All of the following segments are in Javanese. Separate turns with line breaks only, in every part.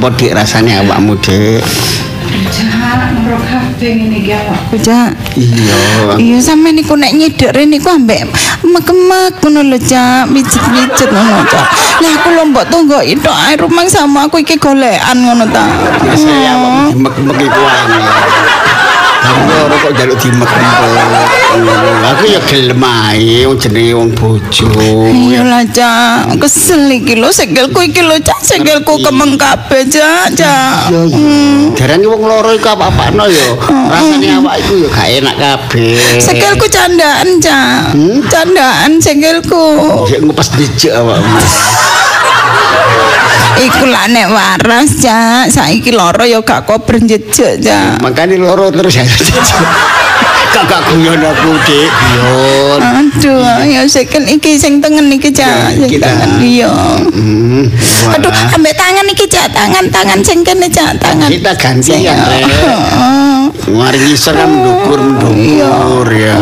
apa dik rasane awakmu dik
Cak, ngro kabeh ngene iki awakku.
Cak.
iya
Iya sampe niku nek rene niku ambek mek-mek ngono lho Cak, mijet-mijet ngono Cak. Lah aku lho mbok tunggu itu ae rumang sama aku iki golekan ngono ta.
saya awakmu dimek-mek iku angel Aku ora kok jaluk dimek-mek. Aku ya gelem ae wong jenenge wong bojo.
Iya lah Cak, kesel iki lho sikilku iki lho Cak, sikilku kemeng kabeh Cak, Cak.
Iya. Darane wong loro iku apa-apano ya. Rasane awak iku ya gak enak kabeh.
Sikilku candaan Cak. Candaan sikilku.
Sik ngupas dijek awakmu.
Iku lah nek waras Cak, saiki loro ya gak kober jejek Cak.
Makane loro terus ya. Kakak guyon aku, Dik. Guyon.
Aduh, ya sikil iki sing tengen iki Cak.
Ya,
Sing
iki ta.
tengen iya.
Hmm.
Aduh, ambek tangan iki Cak, tangan-tangan sing kene Cak, tangan.
Kita ganti ya. Mari ngisor kan mendukur mendukur ya.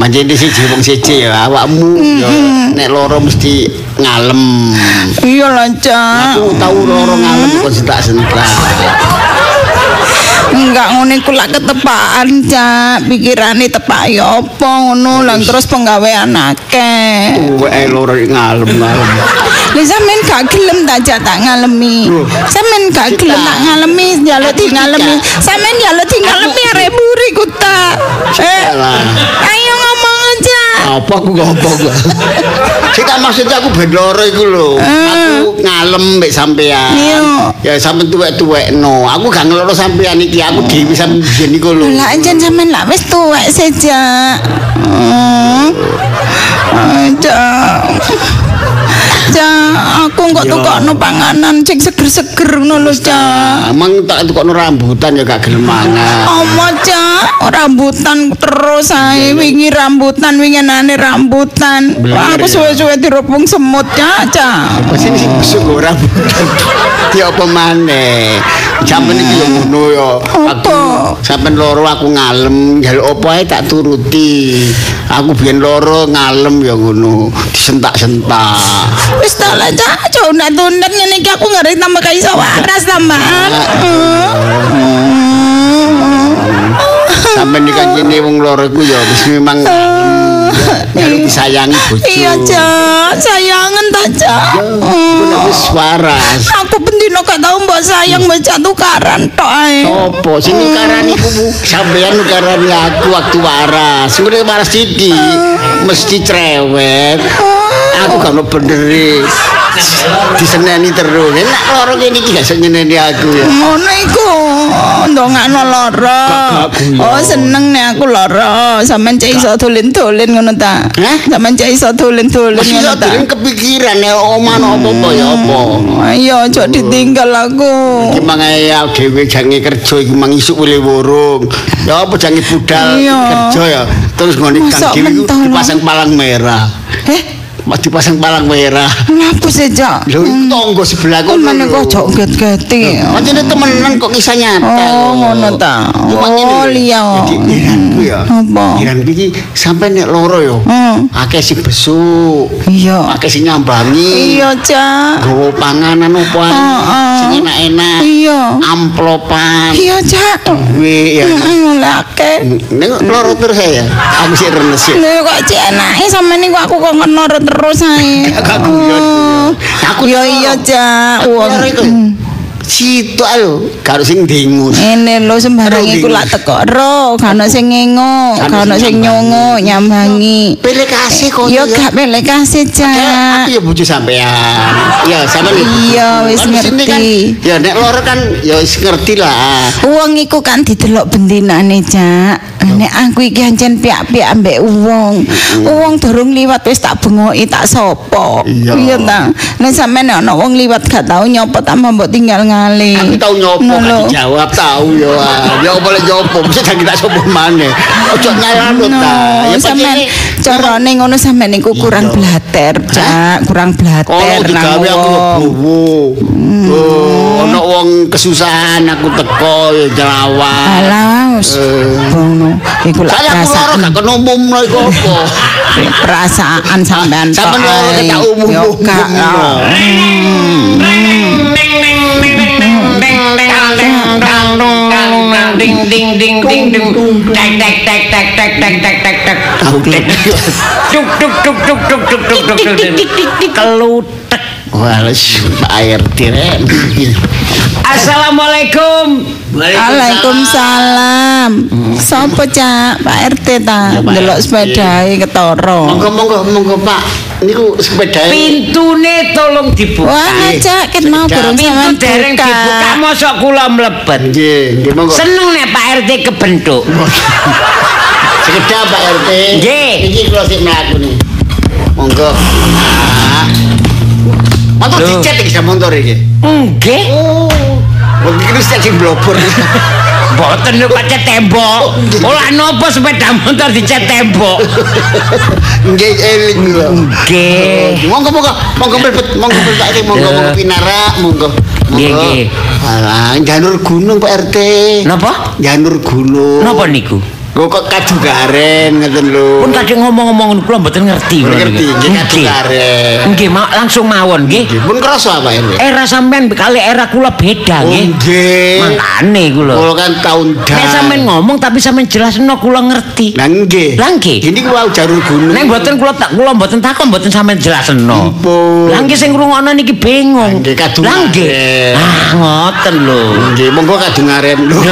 Manjen di siji wong siji ya awakmu ya nek loro mesti ngalem.
Iya lah Cak.
Aku tahu loro ngalem kok sentak-sentak.
Enggak ngono iku lak ketepaan Cak. Pikirane tepak ya apa ngono lan terus penggawean akeh.
Wae loro ngalem-ngalem.
Lah sampean gak gelem tak Cak tak ngalemi. Sampean gak gelem tak ngalemi, njaluk di ngalemi. Sampean njaluk di ngalemi arek buri ku ta. Eh,
Apa aku ngopo gua? Sing tak maksudnya aku ben loro iku lho. Aku ngalem mbek sampean. Ya sampean tuwek-tuwekno. Aku gak ngeloro sampean iki, aku dhewe sampean biyen iku lho.
Lah anjen sampean lak wis tuwek saja. Hmm. Cak, aku kok
Iya.
tukokno panganan sing seger-seger ngono lho, Cak.
Emang tak tukokno rambutan ya gak gelem mangan.
Omo cak, rambutan terus ae wingi rambutan winginane rambutan.
Bener,
Wah, aku suwe-suwe dirubung semut cak, cak.
Pas ini sing besok kok rambutan. Ya apa maneh. Sampeyan iki yo ngono ya. Aku
Apa?
Sampeyan loro aku ngalem, njaluk apa ae tak turuti. Aku biyen loro ngalem ya ngono, disentak-sentak.
Wis tak lah cak, tunat-tunat ngene iki aku ngeri tambah kayak iso waras tambahan.
Sampeyan iki wong loro iku ya wis memang njaluk disayangi bojo.
Iya cak, sayangan ta cak.
Wis waras.
Aku bendino gak tau mbok sayang mbok cak tukaran tok ae.
Sopo sing nukarani ku sampean nukarani aku waktu waras. Ngono waras iki mesti cerewet. Aku gak ono benderi. Diseneni terus. Enak loro kene iki gak iso nyeneni aku ya.
Ngono iku. Ndongakno lara. Oh, seneng nek aku lara. Sampeyan cek iso dolen-dolen ngono ta.
Hah?
Sampeyan cek iso dolen-dolen ngono ta.
dereng kepikiran nek oman apa-apa ya apa.
Ayo aja ditinggal aku.
Iki mangae dhewe jange kerja iki mang isuk wile wurung. Ya apa jange budal kerja ya. Terus
Masa
kang dhewe dipasang palang merah.
Eh,
Mas dipasang palang merah.
ngapa sih?
Lho iku tangga sebelah kono.
Mana kok jok get-geti.
Pancene temenan kok kisah nyata.
Oh, ngono ta. Oh, liya.
Jadi iranku ya.
Apa?
Iranku iki sampe nek loro ya.
Hmm.
Akeh sing besuk.
Iya.
Akeh sing nyambangi.
Iya, Cak.
Gowo panganan apa ae.
Heeh.
Sing enak-enak.
Iya.
Amplopan.
Iya, Cak.
Duwe ya.
Lake.
Nek loro terus ya. Aku sik renes.
Lho kok cek enake sampe niku aku kok ngenor terus ae.
Aku
Yo iya, Cak. Wong.
Situ ayo, karo sing dengus.
Ngene lho sembarang iku lak teko ro, gak ono sing ngengok,
Gak ono sing
nyongo, nyambangi.
Pilih kasih kok.
Yo gak pelek kasih,
Aku
Cak.
ya bojo sampean. Ya, sampean ya.
Iya, wis ngerti.
ya nek loro kan ya wis ngerti lah.
Wong iku kan didelok bendinane, Cak. Nek aku iki ancen piak-piak ambek wong. Wong durung liwat wis tak bengoki tak sopo.
Iya.
Iya ta. Nek sampean ana wong liwat gak tau nyopot tambah mbok tinggal ngalih.
Aku tau nyopo gak
lho.
dijawab tau ya. Ya boleh nyopo, mesti tak kita sopo maneh. Ojo nyalano ta. Ya
sampean carane ngono sampean niku kurang blater, Cak. Kurang blater
Kalau digawe aku bowo. Oh, ono wong kesusahan aku teko ya jelawan.
Alah, wis.
Eh.
Ngono. Iku lak
Saya gak kena umumno iku apa.
perasaan sampean
Sampean loro
ae.
tak umum-umum.
Yo. Hmm.
Ding ding ding ding ding tek tek tek tek tek tek tek tek tek
Kelutek.
duk duk duk duk duk duk duk duk duk kelutek
Wales Pak RT Ren.
Assalamualaikum
Waalaikumsalam. Sopo cak? Pak RT ta? Delok
RT.
sepedahe ketara.
Monggo monggo monggo Pak. Niku sepeda.
pintune tolong dibuka
Wah, cak kenal burung
pintu
sampean
dereng dibuka
buka.
mosok kula mlebet
Nggih, nggih monggo.
seneng nek Pak RT kebentuk
Sekedap Pak RT.
Nggih.
Iki kula sik mlaku. Monggo. Pak. Motor dicet iki sama motor iki.
nggih
Oh. Wong iki wis sing blobor.
Boten lho pacet tembok. Olah nopo sepeda motor dicet tembok.
Nggih eling kula.
Nggih.
Monggo monggo monggo mlebet monggo mlebet RT monggo monggo pinara monggo.
Nggih, nggih.
Alah, janur gunung Pak RT.
Napa?
Janur gunung.
Napa niku?
Kok kok kadu garen ngeten lho.
Pun kadang ngomong-ngomong kula mboten ngerti
ngerti nggih
Nggih.
garen.
Nggih, ma- langsung mawon nggih.
Nggih, pun kerasa Pak RT.
Era sampean kali era kula beda
Oh,
nggih.
nggih.
Makane kula.
Kula kan tahun dah.
Nek sampean ngomong tapi sampean jelasno kula ngerti.
Lah nggih.
Lah nggih.
Gini kula jarur gunung.
Nek mboten kula tak kula mboten takon mboten sampean jelasno. Lah nggih sing ngrungokno niki bingung.
Nggih, kadung
Lah nggih. Ah, ngoten lho.
Nggih, monggo kadungaren lho.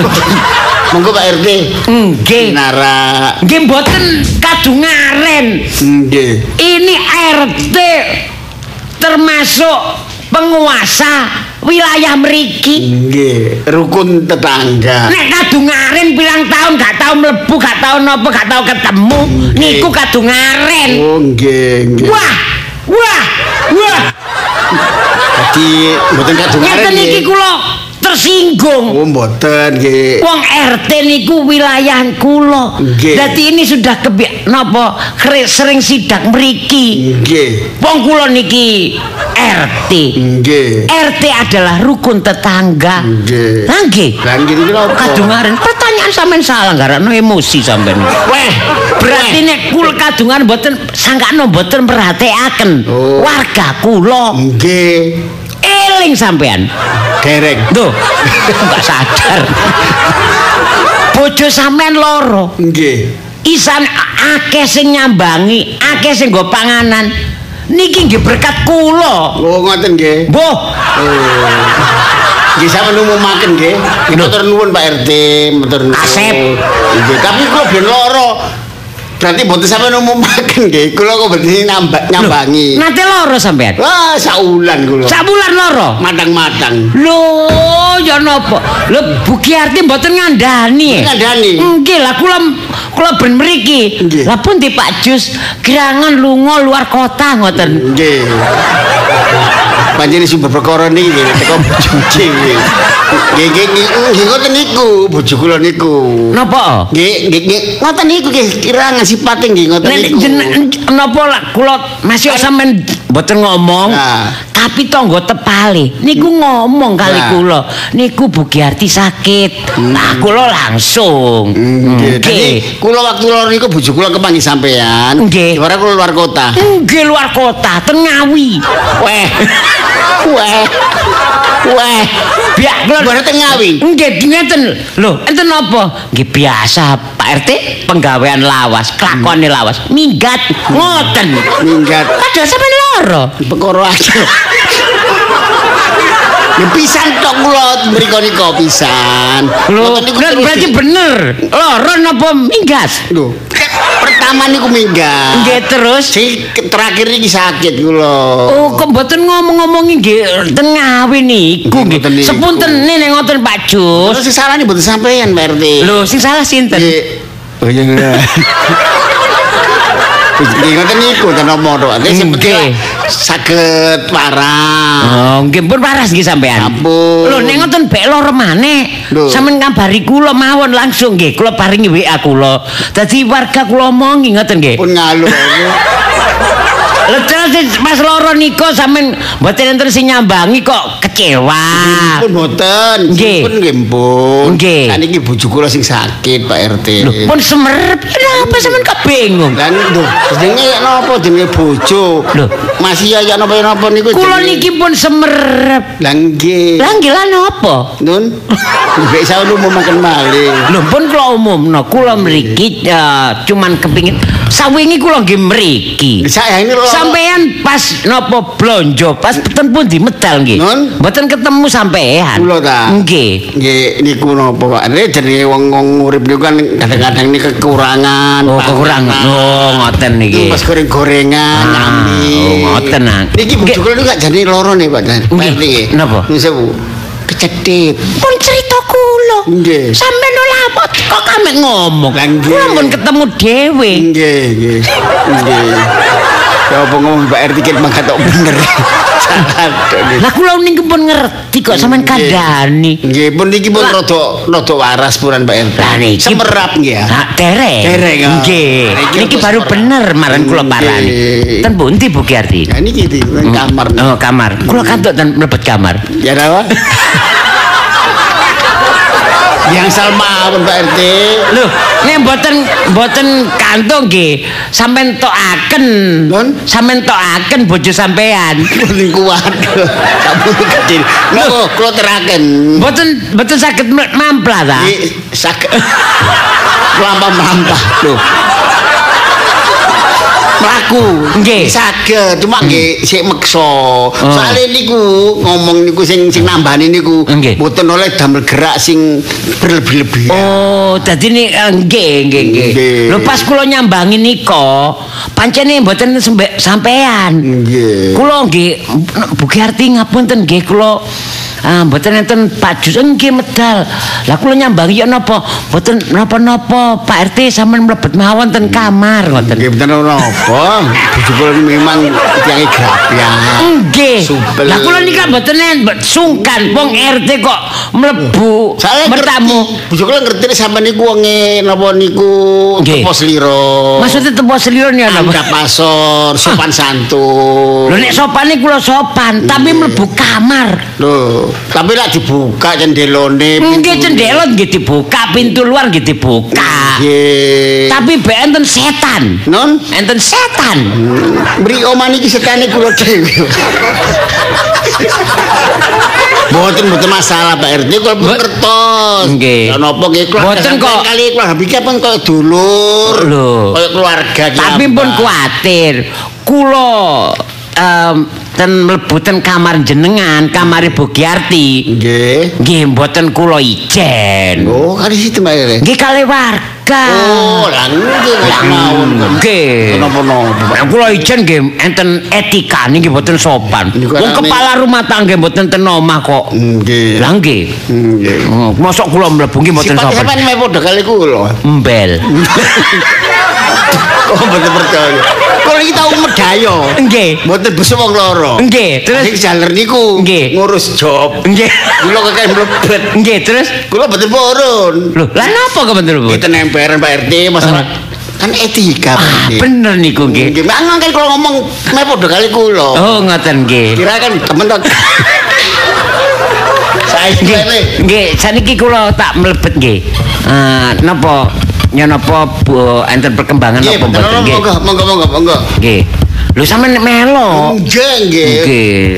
monggo Pak RT.
Nggih.
Nara.
Nggih mboten kadungaren.
Nggih.
Ini RT termasuk penguasa wilayah mriki.
Nggih, rukun tetangga.
Nek kadungaren pilang tahun gak tau mlebu, gak tau napa, gak tau ketemu,
Nggih.
niku kadungaren.
Oh, nggih, nggih.
Wah, wah, wah.
Dadi mboten kadungaren.
Ngeten iki kula tersinggung.
Oh, mboten nggih.
Wong RT niku wilayah kula. Dadi ini sudah kebi napa sering sidak mriki.
Nggih.
Wong kula niki RT.
Nggih.
RT adalah rukun tetangga.
Nggih.
Lah nggih.
Lah nggih iki napa?
Kadungaren pertanyaan sampean salah garano emosi sampean. Weh, berarti nek kula kadungan mboten sangkano mboten perhatikaken
Oh.
warga kula.
Nggih.
Eling sampean.
Dereng.
Tuh, enggak sadar. Bojo sampean loro.
Nggih.
Isan akeh sing nyambangi, akeh sing nggo panganan. Niki nggih berkat kula.
Oh, ngoten nggih.
Mbah,
Nggih sampeyan umumaken nggih. Nggih matur nuwun Pak RT, matur nuwun.
Asep.
Nggih, tapi kula ben loro. Berarti mboten sampeyan umumaken nggih. Kula kok berarti nambah nyambangi.
nate loro sampean.
Wah, saulan kula.
Sak bulan loro.
Matang-matang.
Lho, ya napa? Lho Buki Arti mboten ngandani.
Ngandani?
Nggih, lah kula kula ben mriki. Lah pun di Pak Jus gerangan lunga luar kota ngoten.
Nggih. Panjenengan sumber perkara niki nggih teko bojoje nggih. Nggih nggih nggih ngoten niku bojo kula niku.
Napa?
Nggih nggih nggih ngoten niku nggih kira ngasipate nggih ngoten niku.
napa lah kula masih sampean mboten ngomong.
Nah.
Tapi tangga tepale niku ngomong kali
Nah.
kula. Niku Buki Arti sakit. Nah, kula langsung.
Nggih. Dadi
Nggih.
kula waktu loro niku bojo kula kepanggih sampean.
Nggih.
Ora kula luar kota.
Nggih luar kota, ten Ngawi.
Weh. Weh. Weh.
Biak kula
Luar Ngawi.
Nggih ngeten. Lho, enten apa? Nggih biasa Pak RT penggawean lawas, kelakone lawas. Minggat ngoten.
Minggat
Padahal sampean loro.
perkara aja. Ya pisan tok kula mriko nika pisan.
Lho, berarti bener. Loro napa minggat?
Lho, pertama niku minggat.
Nggih terus.
Si terakhir iki sakit kula.
Oh, kok mboten ngomong-ngomongi nggih ten Ngawi niku
Nggih.
Sepuntene ning ngoten Pak Jus.
Terus sing salah mboten sampean Pak RT.
Lho, sing salah sinten?
Nggih. Oh iya. Nggih ngoten niku ten omong tok.
Nggih.
Saged parah.
Oh, nggih pun waras nggih sampean.
Ampun.
Lho nek ngoten bek loro maneh. Sampeyan ngabari kula mawon langsung nggih, kula paringi WA kula. Dadi warga kula omongi ngoten nggih.
Pun ngaluh.
Lha terus pas loro niku sampean mboten enten sing nyambangi kok kecewa.
Pun boten,
Nggih.
pun nggih pun.
Nggih.
Kan iki bojo kula sing sakit, Pak RT.
Lho, pun semerep kenapa sampean kok bingung?
Lan lho, jenenge napa jenenge bojo?
Lho.
Masih ya napa-napa niku
Kula niki pun semerep.
Lah nggih.
Lah nggih lah napa?
Nun. Mbek saya lu mau makan malih.
Lho pun kula umumno, kula mriki eh, cuman kepingin sawingi kula nggih mriki. Sampean pas napa blonjo, pas ten pun di medal nggih. Mboten ketemu sampean.
Kula ta.
Nggih.
Nggih niku napa Pak? Jenenge wong-wong urip niku kan kadang-kadang ini kekurangan.
Oh, kekurangan. Oh, ngoten niki.
Pas goreng-gorengan,
Ah, oh, ngoten.
Niki bojo kula niku gak jane loro nih Pak.
Nggih. Napa?
Kecethit.
Pun cerita kula.
Nggih.
Sampeyan ora apa kok kame ngomong.
Lah, nggih.
Kula ketemu dhewe.
Nggih, nggih. Nggih. Ya apa ngomong Mbak RT kan mangkat bener.
Lah kula niku pun ngerti kok sampean kandhani.
Nggih, pun niki pun
Lah.
rada rada waras puran Pak RT.
Lah niki
semerap nggih
dereng.
Dereng, ah.
Nggih.
Niki
Niki baru bener marang kula parani. Ten pundi Bu Giarti?
Ya niki di kamar.
Oh, kamar. Kula kantuk ten mlebet kamar.
Ya apa? Yang Salma pun Pak RT.
Lho, nek mboten mboten kantung nggih, sampean tokaken.
Nun?
Sampean tokaken bojo sampean.
Paling kuat. Kamu kecil. Loh, kalau teraken.
Mboten mboten saged mamplah ta?
Nggih, sak melampah-melampah. Melaku.
Nggih.
Saged, cuma nggih sik meksa. Soale niku ngomong niku sing sing nambani niku mboten oleh damel gerak sing berlebih-lebihan.
Oh, dadi ni eh, nggih nggih nggih. Lho pas kula nyambangi nika, pancene mboten sembe- sampean.
Nggih.
Kula nggih Bu Giarti ngapunten nggih kula Ah, mboten enten Pak Jus nggih medal. Lah kula nyambangi ya napa? Mboten napa-napa Pak RT sampean mlebet mawon ten kamar ngoten.
Nggih bener ora apa. Bojo kula memang tiange grapya.
Nggih. Lah kula nika mboten sungkan wong RT kok mlebu bertamu.
bojo kula ngerti sampean niku wonge napa niku
Nggih.
tepos liro.
Maksudnya tempo seliro ni ana.
Angka pasor, sopan santun.
Lho nek sopane kula sopan, tapi mlebu kamar.
Loh, tapi lak dibuka cendelone.
Nggih cendela nggih dibuka, pintu luar nggih dibuka.
Nggih.
Tapi be enten setan.
non
Enten setan.
beri oman iki setane kula dhewe. Mboten mboten masalah Pak RT kula pun
Mbok-
ngertos.
Nggih.
Ya napa nggih kula
Mboten kok.
kali kula pikir pun koyo dulur.
Lho.
Koyo keluarga
Tapi pun kuatir. Kula em ten mlebu ten kamar jenengan, kamar Ibu Giarti.
Nggih.
Nggih mboten kula ijen.
Oh, kali situ Mbak.
Nggih kali warga.
Oh, lah nggih kok mawon.
Nggih.
Napa-napa.
Kula ijen nggih enten etika niki mboten sopan. Wong kepala rumah tangga mboten ten omah kok.
Nggih.
Lah nggih.
Nggih.
Oh, Mosok kula mlebu nggih mboten
Sifat
sopan.
sampean padha kali kula.
Embel.
Oh, mboten percaya. Iki tau medaya.
Nggih.
Mboten besok wong loro.
Nggih, terus
Sing jaler niku
Nggih.
ngurus job.
nggih.
Kula kakek mlebet.
Nggih, terus
Kula mboten purun.
lho, lah napa kok mboten Bu?
Kita nemperan Pak RT masalah kan etika
Ah, bener niku nggih.
Nggih, mang kan kalau ngomong meh padha kali kula.
Oh, ngoten nggih.
Kira kan temen tok. Saya
Nggih, nggih, saniki kula tak mlebet nggih. Ah, napa ya napa Bu enten perkembangan
bener
mboten nggih?
monggo monggo monggo monggo.
Nggih. Lho sampean melo.
Nggih, nggih.
Nggih.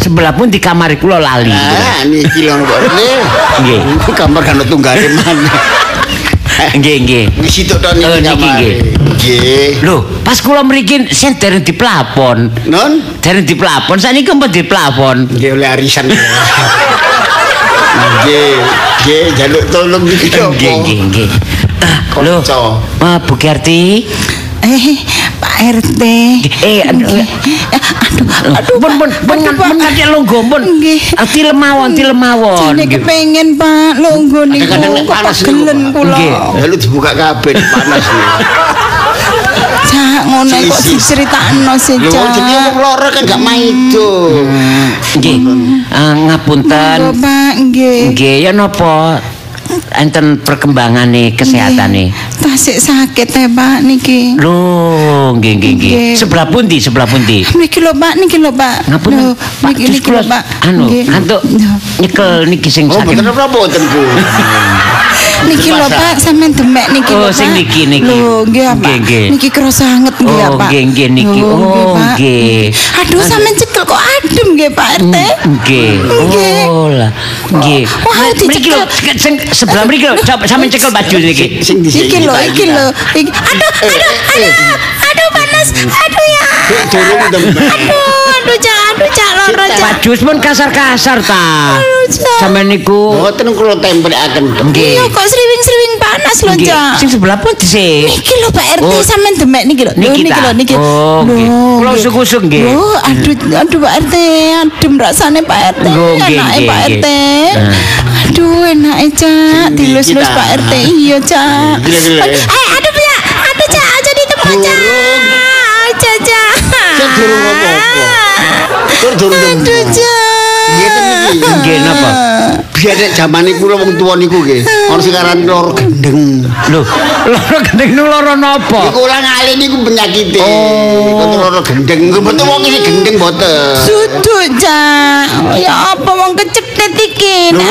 Sebelah pun di kamar kula lali.
Ah, niki lho.
Nggih.
Kamar kan tunggale mana.
Nggih, nggih.
Di situ niki
Oh, niki, nggih.
Nggih.
Lho, pas kula mriki sen dereng diplafon.
Non?
Dereng diplafon, saniki mbok diplafon.
Nggih oleh arisan. Nggih, nggih jaluk tolong niki
Nggih, nggih, nggih. Ah, Lho,
Konco.
ah, Bu Gerti.
Eh, Pak RT.
Eh, aduh.
Nggih. Eh, Aduh, aduh,
Pun pun pun pun ngati longgo pun.
Nggih.
Ati lemawon, ti lemawon.
Jane
Nggih.
kepengen Pak longgo niku
Kadang-kadang panas niku,
kula.
Nggih.
Lalu dibuka kabeh panas nih.
Ngono kok diceritakno sih,
Lho
Cak.
jenenge wong loro kan gak maido.
Nggih. Ah, ngapunten.
Lho, Pak, nggih.
Nggih, ya napa? enten perkembangane kesehatan nih.
Tasik sakit ya Pak niki.
Loh, nggih nggih nggih. Sebelah pundi? Sebelah pundi?
Niki lho Pak, niki lho Pak.
Ngapunten,
Lho,
Pak.
Niki lho
kula
Pak.
anu, ngantuk
Lho,
nyekel niki sing
Oh,
saking
bener apa boten, Bu?
Niki lho? Pak, sampean demek niki
Oh,
lho Pak.
sing niki, niki.
Lho, nggih Pak. Niki kerasa anget nggih ya
Oh,
Pak.
nggih, nggih, niki. Oh,
Pak.
nggih.
Aduh, sampean cekel kok adem nggih Pak RT.
Nggih.
Nggih.
Oh lah. Nggih.
Wah, dicekel.
lho, sebelah mriki lho, coba sampean cekel baju niki.
Iki lho, iki lho. Iki- Aduh, aduh, aduh, aduh panas. Aduh ya. Aduh, aduh Cak, aduh Cak loro Cak.
Baju pun kasar-kasar ta.
Aduh Cak.
Sampeyan niku
Boten kula templekaken.
nggih.
Iya kok sriwing-sriwing panas lho. Cak.
Sing sebelah pun dhisik.
Niki lho Pak RT
Oh.
sampean demek niki lho. Lho,
Niki
niki lho niki.
Oh, nggih. Kula usuk-usuk, nggih.
Lho, aduh aduh Pak RT, adem rasane Pak RT.
Oh,
Enake
nggih,
Pak. RT.
Nah.
Aduh, enake Cak,
Sing
dilus-lus. Pak RT. Iya Cak. Eh, aduh ya. Aduh Cak, aja ditebak Cak. Cak,
durung apa-apa. Tur durung
Aduh
iki.
Nggih napa?
Biar nek jaman iku lho wong tuwa niku nggih. Ono sing aran lor gendeng.
Lho, loro gendeng niku loro napa?
Iku ora ngalih niku penyakite.
Oh.
Kok loro gendeng. Nggih mboten wong iki gendeng mboten.
Sudu Cak. Ya apa wong kecetet iki? Nek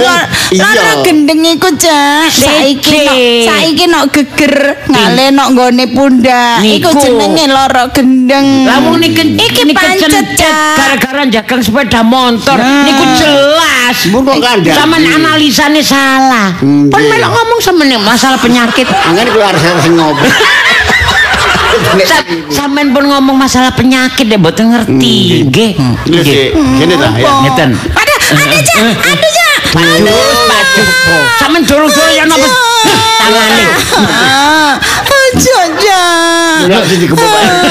lara gendeng iku Cak. Saiki nok saiki nok geger ngale nok nggone pundak. Iku jenenge lara gendeng.
Lah niki
iki
niki
pancet
gara-gara jagang sepeda motor. Niku jelas.
Mun kok kandhani.
Sampeyan analisane salah. Pun melok ngomong sampeyan masalah penyakit.
Kula harus sing ngopo.
Sampeyan pun ngomong masalah penyakit ya mboten ngerti. Nggih.
Sih, gini ta ya.
Ngeten.
Aduh, aduh aduh.
Aduh, aduh. Sampeyan dorong-dorong ya napa? Tangane.
Ah, Aja Cak.
Ora sing dikepuk Pak RT.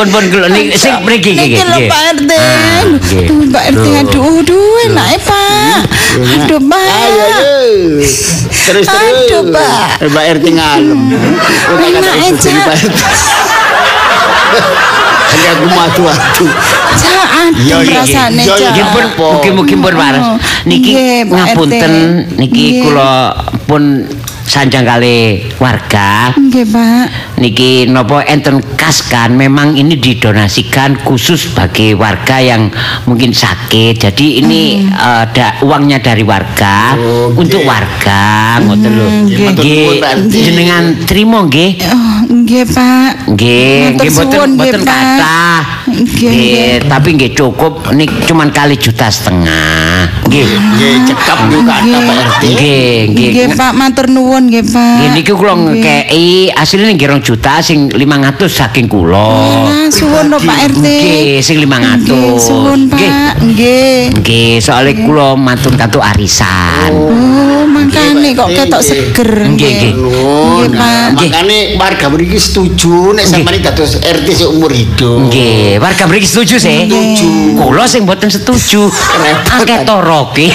Pun pun kula niki sing mriki iki.
Niki lho
nggih.
Pak RT.
Ah,
Pak RT aduh, aduh enake Pak. Aduh Pak.
Ayo. Terus terus.
Aduh, Pak.
Eh, Mbak RT ngalem. Kok tak
Enak
kata ibu
aja.
sini, Pak RT. Hanya aku matu-matu.
Cak
Iya,
adem
iya,
rasane
iya,
Cak.
Nggih pun
Apa?
mugi-mugi pun waras. Niki
Pak
ngapunten niki kula pun sanjang kali warga.
Nggih, Pak.
Niki nopo enten kas kan memang ini didonasikan khusus bagi warga yang mungkin sakit. Jadi ini
Hmm.
eh, ada uangnya dari warga
Oh, nggih.
untuk warga ngoten lho.
nggih.
Matur
Nggih, jenengan trimo nggih.
Oh, nggih, Pak.
Nggih, nggih boten
suwun, nggih,
boten
Pak.
kathah.
Nggih,
tapi nggih cukup nik cuman kali juta setengah. Nggih.
Nggih, cekap niku kata Pak RT.
Nggih, nggih.
Nggih, Pak, matur nuwun nggih, Pak.
Nggih niki kula ngekei asline nggih rong juta sing 500 saking kula.
Nah, suwun lho Pak RT.
Nggih, sing 500.
Nggih, suwun. Pak. Nggih.
Nggih, soalnya kula matur kantuk arisan.
Oh, makane kok ketok seger.
Nggih, nggih.
Nggih, Pak.
Makane warga mriki setuju nek sampeyan dados RT seumur hidup.
Nggih, warga mriki setuju sih.
Setuju.
Kula sing mboten setuju. Akeh toroke.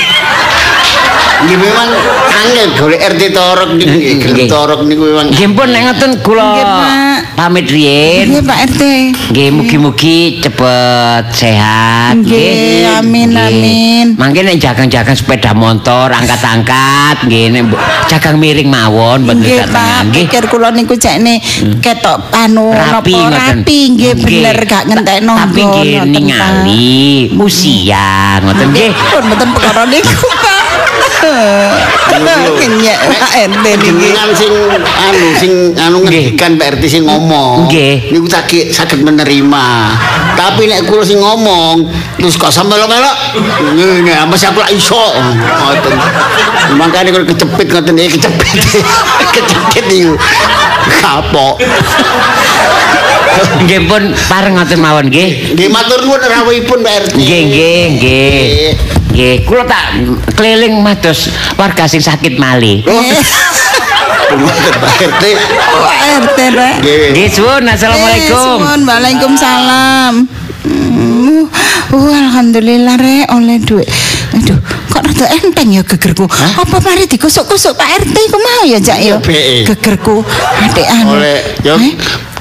Nggih memang angel golek RT torok gelem
Nggih.
torok niku memang.
Nggih pun nek ngoten kula
Nggih, Pak.
Pamit riyin.
Nggih, Pak RT.
Nggih mugi-mugi cepet sehat
Nggih, amin,
Nggih.
amin.
Mangke nek jagang-jagang sepeda motor angkat-angkat nggih nek jagang miring mawon mboten
Nggih, Pak.
nggih.
Pikir kula niku cekne ketok anu
Rapi
rapi nggih bener gak ngentekno.
Tapi nggih ningali usia ngoten nggih.
Pun mboten perkara niku, Pak. Kenyek Pak RT niki.
Jenengan sing anu sing anu
Nggih.
ngedikan Pak RT sing ngomong.
Nggih.
Niku sakit sakit menerima. Tapi nek kula sing ngomong terus kok sampe melok-melok ngene apa sih aku lak iso. Ngoten. Makane kula kecepit ngoten iki kecepit. kecepit niku. Kapok.
Nggih pun pareng ngoten mawon nggih.
Nggih matur nuwun rawuhipun Pak RT.
Nggih nggih nggih. Nggih, kula tak keliling mados warga sing sakit malih.
Ngoten Pak RT.
Pak RT rek.
Nggih.
Suwun. Assalamualaikum.
Eh, suwun, Waalaikumsalam. Hmm, uh, alhamdulillah rek oleh duit. Aduh, kok rada enteng ya gegerku. Apa mari dikusuk-kusuk Pak RT ku mau ya, Cak ya?
Iya, Be.
Gegerku adik anu.
Oleh yo
Eh?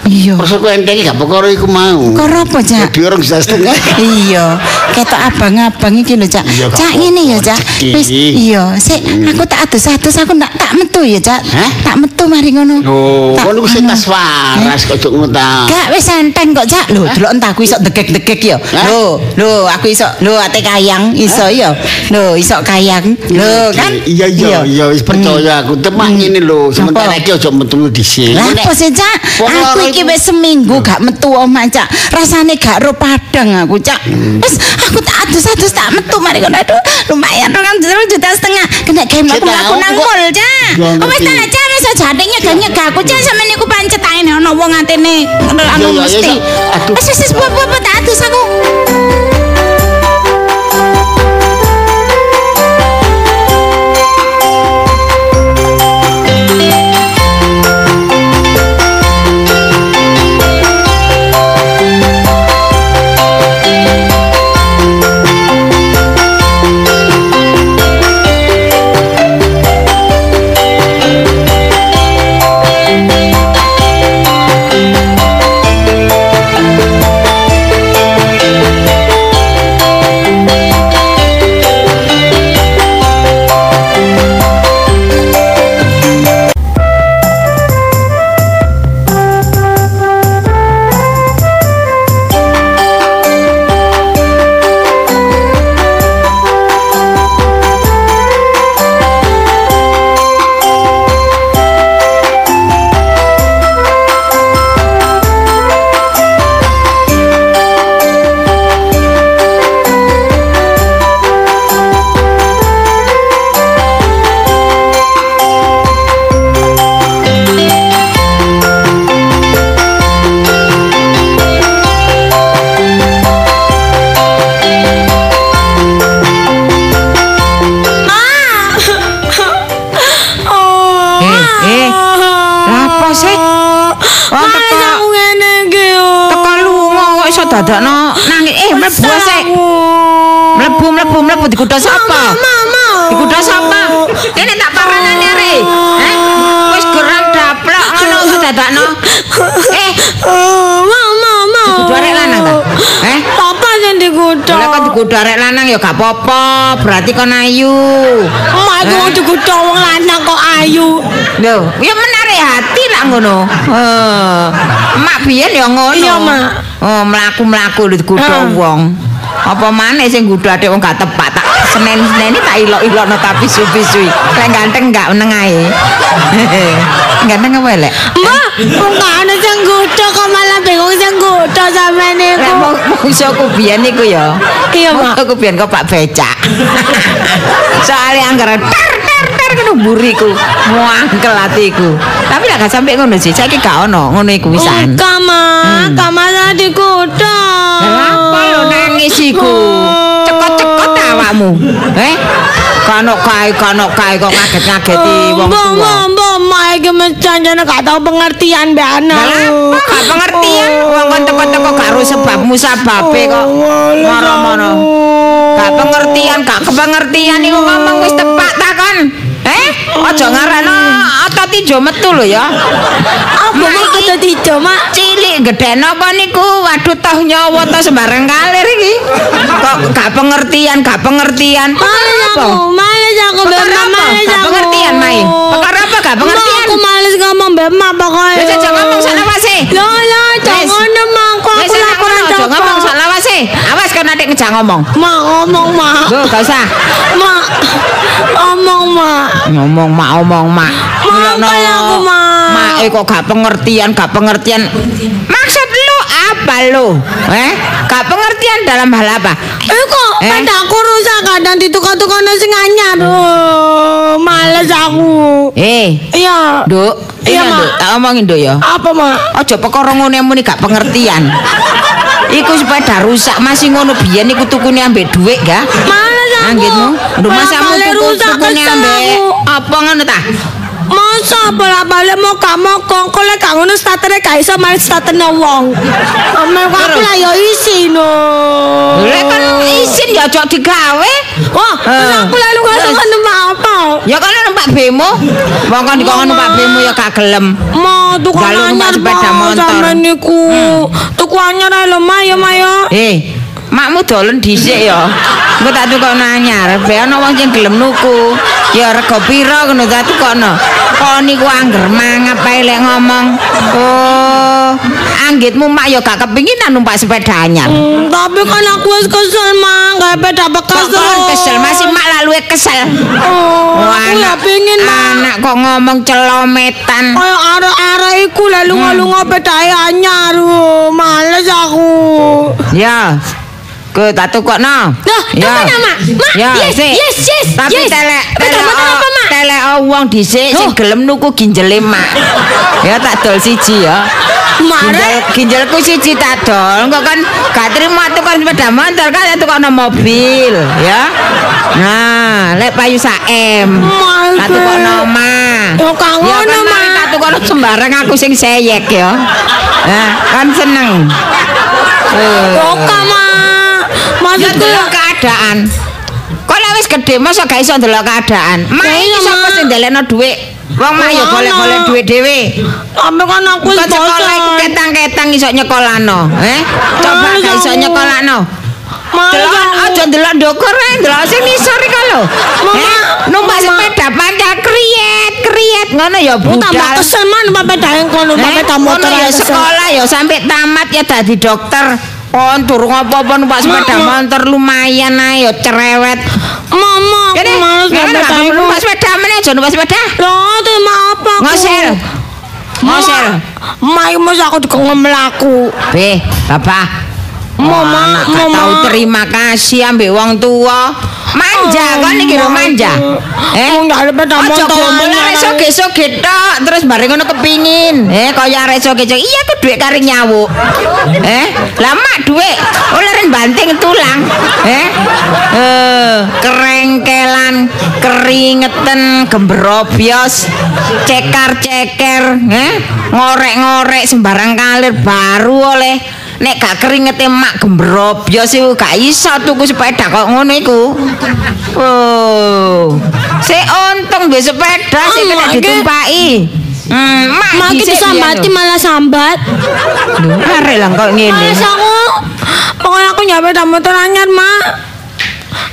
Iya.
Perso ku enteng gak perkara iku mau.
Karo apa, Cak?
Lebih orang bisa setengah.
iya ketok abang-abang iki lho cak cak ngene ya cak wis iya sik aku tak adus-adus aku ndak tak metu ya cak tak metu mari ngono
Loh,
Tak-
kon iku sing tas waras kok cuk ngono ta.
Gak wis enteng kok Cak. Lho, delok entah aku iso degek-degek ya. Lho, lho aku iso lho ate kayang iso ya. Lho, iso kayang. Lho, kan?
Iya iya iya wis percaya aku temak ngene lho sementara iki aja metu dhisik.
Lah apa sih Cak? Aku iki wis seminggu gak metu omah Cak. Rasane gak ro padang aku Cak. Wis aku tak adus-adus tak metu mari kono aduh lumayan rong juta setengah kena game aku aku nang mall Cak. Wis tak Cak wis aja ate nyegah-nyegah aku Cak sampe niku pancet ae ana wong atene anu mesti. Wis wis wis tak adus aku. Dikuda arek lanang ya gak apa-apa, berarti kon ayu.
Mak iku wong dikuda wong lanang kok ayu.
Lho, ya menarik hati lah ngono. Heh. Mak biyen ya ngono.
Iya, Mak.
Oh, mlaku-mlaku dikuda
Heeh.
wong. Apa maneh sing kudu atik wong gak tepat tak senen-seneni tak ilok-ilokno tapi suwi-suwi. Lek ganteng gak meneng ae. ganteng apa elek?
Mbak, kok gak ana sing kuda kok malah bingung sing kuda niku.
mau musuhku biyen niku ya.
Iya, Mak.
Musuhku biyen kok Pak Becak. Soale anggere ter ter ter ngono buriku. Muangkel atiku. Tapi gak sampe ngono sih, saiki gak ono ngono iku wisan.
Enggak, Ma. Gak masalah dikuda.
Apa lo nangis iku? Cekot-cekot awakmu. Eh? Kano kae, kano kae kok ngaget-ngageti wong tuwa.
mbak, mbak, mak iki mencana gak tau pengertian mbak
Lah apa gak pengertian wong kon teko-teko gak ro sebabmu sababe kok moro-moro. Gak pengertian, gak kepengertian iku ngomong wis tepak takon. Eh? Aja ngarano otot ijo metu lho ya.
Apa mak kata tijo, mak?
cilik gedhen apa niku waduh toh nyawa toh sembarang kalir iki kok gak pengertian gak pengertian
Males aku, males aku
Perkara apa?
males
Gak pengertian, Mai? Perkara apa gak pengertian?
Aku males ngomong mbak mak pokoknya.
Wis aja ngomong sak lawase.
Lo, lo, jangan ngono, mak. Kok
Wis
aku
enak
laporan
ngono, aja
apa?
ngomong sak lawase awas kan adik ngejak ngomong
Mak, ngomong, mak.
Loh, gak usah
Mak, ngomong, mak.
ngomong mak omong mak
Mak,
Ngelokno.
kayak aku, Mak.
mak eh kok gak pengertian gak pengertian maksud lu apa lu eh gak pengertian dalam hal apa
Eh kok
Eh?
pada aku rusak kadang ditukar-tukar sing anyar. Oh, males aku.
eh
Iya.
Duk,
Iya, Mak.
Tak omongin, Duk ya.
Apa, mak?
Aja perkara ngene muni gak pengertian. Iku sepeda rusak masih ngono biyen iku tukune ambek dhuwit ga?
Males aku.
Anggitmu. Ndu
Malah
masamu tuku
rusak
tukune ambek apa ngono ta?
Masa bolak-balik mau gak mogong kok lek gak ngono startere gak iso main starterne wong. Amel kok aku lah yo isin no.
Lek kan isin ya aja digawe. Eh.
aku lalu ngono
Terus? Ya kan numpak bemo. Wong kan dikon numpak bemo ya gak gelem.
Mau tuku anyar
sepeda
Pak,
motor.
niku. Tuku anyar ae lho, Ma ya, Ma ya.
Eh, makmu dolen dhisik ya. Engko tak tukokno anyar, be ana wong sing gelem nuku. Ya rega pira ngono tak tukokno. Kok niku angger mangap ae lek ngomong. Oh, anggitmu mak ya gak kepinginan numpak sepeda anyar.
Hmm, tapi kan aku wis kesel, Ma, gak beda bekas
Kok kesel masih mak lah luwe kesel.
Oh,
Wah,
aku ya pengin, Ma.
Anak kok ngomong celometan.
Kayak arek-arek iku lah lunga-lunga bedae anyar. Oh, Males aku.
Ya. Ke tak tukokno.
Lah,
ya.
tukokno, Mak. Mak,
Ya,
yes,
sik.
yes, yes,
Tapi
yes.
telek telek
apa, Mak?
telek wong dhisik sing
Oh.
gelem nuku ginjele mak. ya tak dol siji ya. Ginjal,
Mare.
ginjalku siji tak dol. Engko kan gak trimo tukang sepeda motor kan tukokno mobil, ya. Nah, lek payu saem.
Mare.
Tak tukokno mak.
Oh,
Ya
ngono,
kan
Mak.
mari tak tukokno sembarang aku sing seyek ya. Nah, kan seneng. Eh.
Oka, Ma.
Ya
Maksudku
delok keadaan. Kok lek wis gedhe masa gak iso delok keadaan.
Iya,
sapa
Mak.
sing ndelekno dhuwit? Wong mak ya golek-golek dhuwit dhewe.
Tapi kan aku wis
Kok sekolah iku ketang-ketang iso nyekolano, eh? Coba gak iso nyekolano.
Males
Delok
aku.
aja ndelok ndukur ae, ndelok sing nisor iki lho. Eh, numpak sepeda panjang kriet, kriet ngono ya
Aku tambah kesel man numpak bedae kono numpak
Eh,
beda motor
ya sekolah ya sampai tamat ya dadi dokter. Kon durung apa-apa numpak sepeda motor lumayan ae ya cerewet.
Mama, aku
Jadi,
males numpak
sepeda meneh aja numpak sepeda.
Loh, terima apa aku?
Ngosel. Ngosel.
Ma, iki mesti aku dikongom melaku.
Be, Bapak.
Mama, Mama.
tahu terima kasih ambek wong tua. Manja kan iki lho manja. Eh,
Aku ndak ada beda
Aja
motor
gombol
anyar.
arek soge-soge tok terus bareng ngono kepingin. Eh kaya arek soge-soge iya ku dhuwit kari nyawuk. Eh, lah mak dhuwit oleh banting tulang. Eh, eh kerengkelan, keringetan, gembrobyos, cekar-ceker, eh ngorek-ngorek sembarang kalir baru oleh Nek gak keringete mak gembrobyos iku gak iso tuku sepeda kok ngono iku. Oh. Sik untung duwe sepeda sik
Oh,
kena
Mak, iki-
ditumpaki. Hmm, mak
Ma,
dhisik
kita sambati
biyen
malah sambat.
lho. Arek lah kok ngene.
Males aku. Pokoknya aku nyak beda motor anyar, Ma.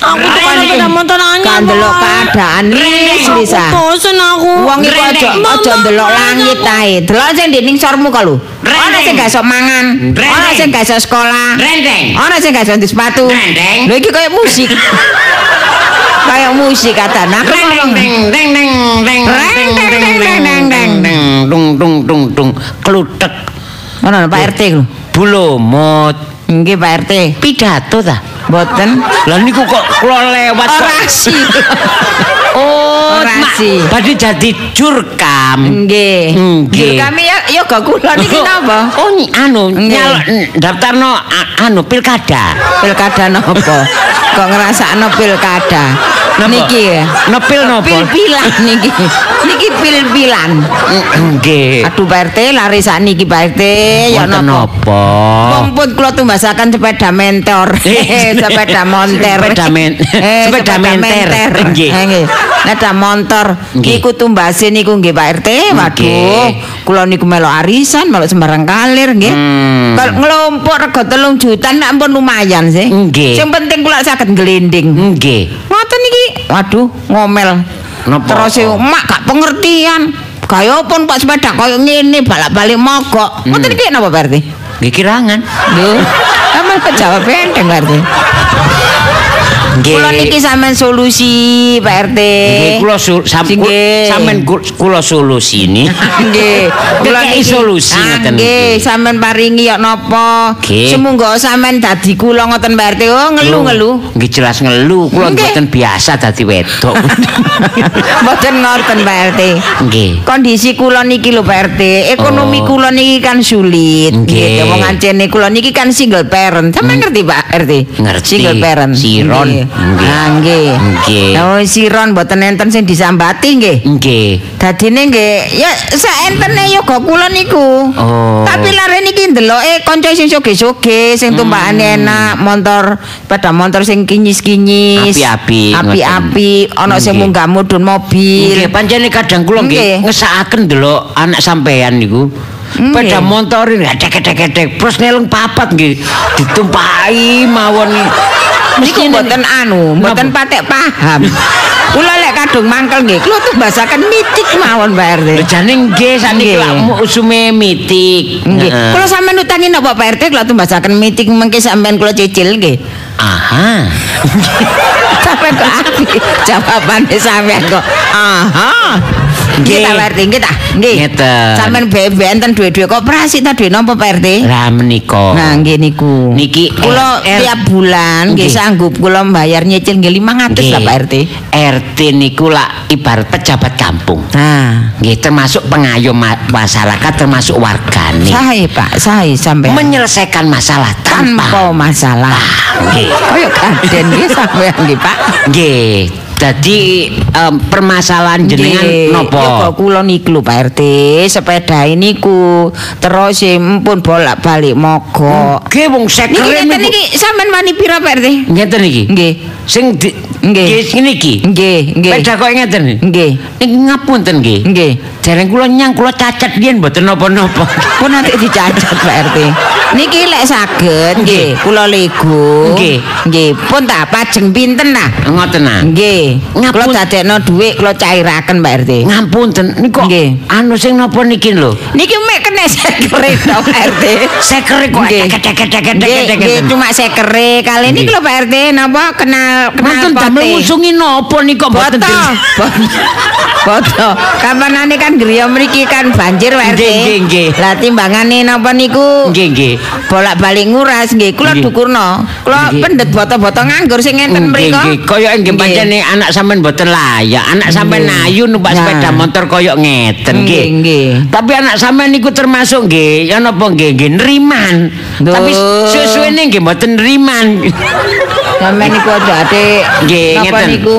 Aku kan beda motor anyar.
Kan delok keadaan lis Lisa.
Bosen aku.
Wong iku aja aja
males
langit
aku.
ae. Delok sing ndek sormu kok lho. Ana sing gak iso mangan, ana sing gak iso sekolah.
Rendeng.
Ana sing gak iso ndek sepatu.
Rendeng.
Lho iki koyo musik. Kayak musik kata nak ngomong.
Deng deng deng deng deng deng deng deng deng deng dung dung dung dung klutek
Mana Pak RT lho.
bulumut
Nggih Pak RT.
pidato ta
Mboten.
lah niku kok kula lewat kok
Orasi.
oh mak, badhe jadi jurkam
Nggih.
Nggih.
Kami ya ya gak kula niki napa?
oh anu nyal daftarno anu pilkada
Pilkada napa? Kok ngrasakno pilkada? Niki ya.
Nepil napa?
Pil-pilan niki. Niki pil-pilan.
nggih
Aduh Pak RT lari sak niki Pak RT ya napa?
napa
Pompun kula tumbasaken sepeda mentor.
Eh,
sepeda monter.
sepeda men-
Eh,
sepeda menter. Nggih.
Eh, nggih. Montor.
Nggih.
Niku tumbase niku nggih Pak RT. Waduh,
Nggih.
kula niku melok arisan, melok sembarang kalir nggih.
Hmm.
Kalau ngelompok rego telung juta nak pun lumayan sih.
Nggih.
Sing penting kula saged ngelinding.
nggih
Ngoten iki. Waduh, ngomel.
Napa?
Terus e, mak gak pengertian. Kaya pun Pak sepeda kaya ngene balak-balik mogok.
Hmm.
Iki napa Pak RT?
nggih kirangan
Lho, emang kejawab enteng Pak RT. Kula niki sampean solusi Pak RT.
Nggih, kula sampean kul- kula solusine.
Nggih, kula niki
solusi
Ah,
ngoten
Nggih, sampean paringi ya napa? Semunggo sampean dadi kula ngoten Pak RT. Oh, ngelu-ngelu.
Nggih jelas ngelu, kula mboten biasa dadi wedok.
Mboten ngoten Pak RT.
Nggih.
Kondisi kula niki lho Pak RT, ekonomi
Oh.
kula niki kan sulit.
Nggih,
wong ancene kula niki kan single parent. Sampeyan ngerti Pak RT?
Ngerti.
Single parent.
Siron.
Nggih.
Nggih.
Ah nggih.
Nggih.
Oh siron mboten enten sing disambati nggih.
Nggih.
Dadine nggih ya saentene yoga kula niku.
Oh.
Tapi lare niki ndeloke kanca sing soge-soge sing tumpakane enak, motor sepeda motor sing kinyis-kinyis.
Api-api,
Api-api, ana sing munggah mudhun mobil.
Nggih, pancene kadang kula
Nggih.
ngesakaken delok anak sampean niku. Peda motor ini dek-dek-dek terus nelung papat nggih ditumpahi mawon
Niku mboten anu, mboten patek paham. Kula lek kadung mangkel nggih, kula tuh bahasaken mitik mawon Pak RT.
Lho jane nggih sakniki
Nggih.
lak usume mitik.
Nggih. Kula sampean utangi napa Pak RT kula tuh bahasaken mitik mengke sampean kula cicil nggih.
Aha.
Sampeyan kok api jawabane sampeyan kok. Aha. Nggih ta Pak RT, nggih ta? Nggih.
Ngeten.
Sampeyan beben ten duwe-duwe koperasi ta duwe napa Pak RT?
Lah menika.
Nah, nggih niku.
Niki
kula tiap bulan nggih sanggup kula mbayar nyicil nggih 500 lah Pak RT.
RT niku lak ibarat pejabat kampung.
Nah,
Nggih termasuk pengayom ma- masyarakat termasuk wargane.
sae Pak, sae sampean.
Menyelesaikan masalah tanpa
tanpa masalah.
Nggih.
Kaya kaden nggih sampean nggih, Pak.
Nggih. Dadi em, permasalahan jenengan nopo?
Ya kula niku Pak RT, sepeda niku terus e mpun bolak-balik mogok.
Nggih wong sekere niku.
niki sampean wani pira Pak RT?
Ngeten iki.
Nggih.
Sing
Nggih.
nggih niki.
Nggih, nggih.
Peda kok ngeten.
Nggih.
Niki ngapunten nggih.
Nggih.
Dereng kula nyang kula cacat yen mboten napa-napa.
Pun nanti dicacat Pak RT. Niki lek saged nggih kula lego.
Nggih.
Nggih, pun tak pajeng pinten nah.
Ngoten nah.
Nggih. Kula dadekno dhuwit kula cairaken Pak RT.
Ngapunten niku
Nggih.
anu sing napa niki lho.
Niki mek kena sekere to Pak RT.
Sekere kok
Nggih. Nggih, nggih cuma sekere kali
Nggih.
kalau Pak RT napa kenal kenal
Mboten damel ngusungi napa nika mboten
Boto. Boto. Kapanane kan griya mriki kan banjir Pak RT.
Nggih, nggih, nggih.
Lah timbangane napa niku?
Nggih nggih.
Bolak-balik nguras nggih. Kula
Nggih.
dukurno. Kula
Nggih.
pendet boto-boto nganggur sing ngenten
Nggih
mriku.
nggih kaya nggih
Nggih.
Anak sampean mboten layak. Anak sampean ayu numpak
Nah.
sepeda motor kaya ngeten nggih.
Nggih.
Tapi anak sampean niku termasuk nggih ya napa nggih nggih nriman.
Duh.
Tapi suwe-suwene nggih mboten nriman.
Sampeyan niku aja ade.
Nggih,
Napa
ngeten.
niku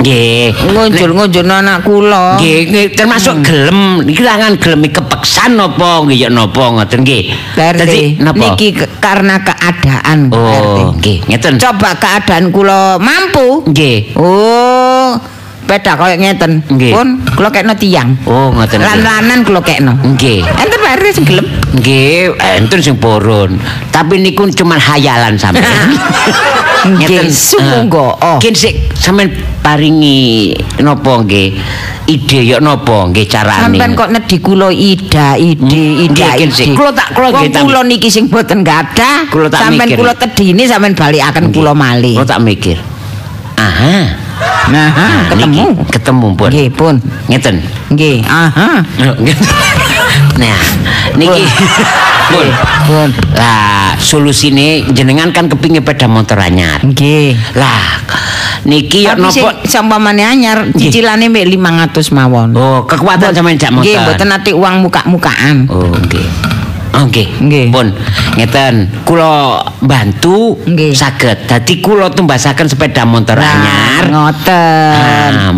Nggih.
ngunjul-ngunjulno anak kula.
Nggih, termasuk gelem niki langan gelem kepeksan napa nggih ya napa ngoten nggih. Dadi napa?
Niki karena keadaan.
Oh, nggih, ngeten.
Coba keadaan kula mampu.
Nggih.
Oh, beda kaya ngeten.
Nggih.
Pun kula kekno tiyang.
Oh, ngoten.
Lan-lanan kula kekno.
Nggih.
Enten RT sing gelem.
Nggih, enten sing purun. Tapi niku cuma hayalan sampean.
Nggih, sumangga. Oh.
Mungkin sik sampean paringi napa nggih? Ide ya napa nggih carane?
Sampeyan kok nedhi kula ida, ide,
Nggih,
ide.
Kula tak- kula nggih
kula niki sing boten gadah.
Kula tak
Sampeyan
mikir.
kula tedhini sampeyan balikaken kula malih.
Kula tak mikir. Aha.
Nah, ketemu.
ketemu pun.
Nggih, pun.
Ngeten.
Nggih, aha.
Nah, niki pun.
Pun.
Lah, solusine jenengan kan kepingin peda motor anyar.
Nggih.
Lah, niki
sing
napa?
sampamane anyar cicilane mek 500 mawon.
Oh, kekuatan sampean jak motor.
Nggih, mboten ati uang muka-mukaan.
Oh, nggih. Oh, nggih.
Nggih.
Pun ngeten, kula bantu
Nggih.
saged. Dadi kula tumbasaken sepeda motor
Nah,
anyar.
ngoten.
Nah,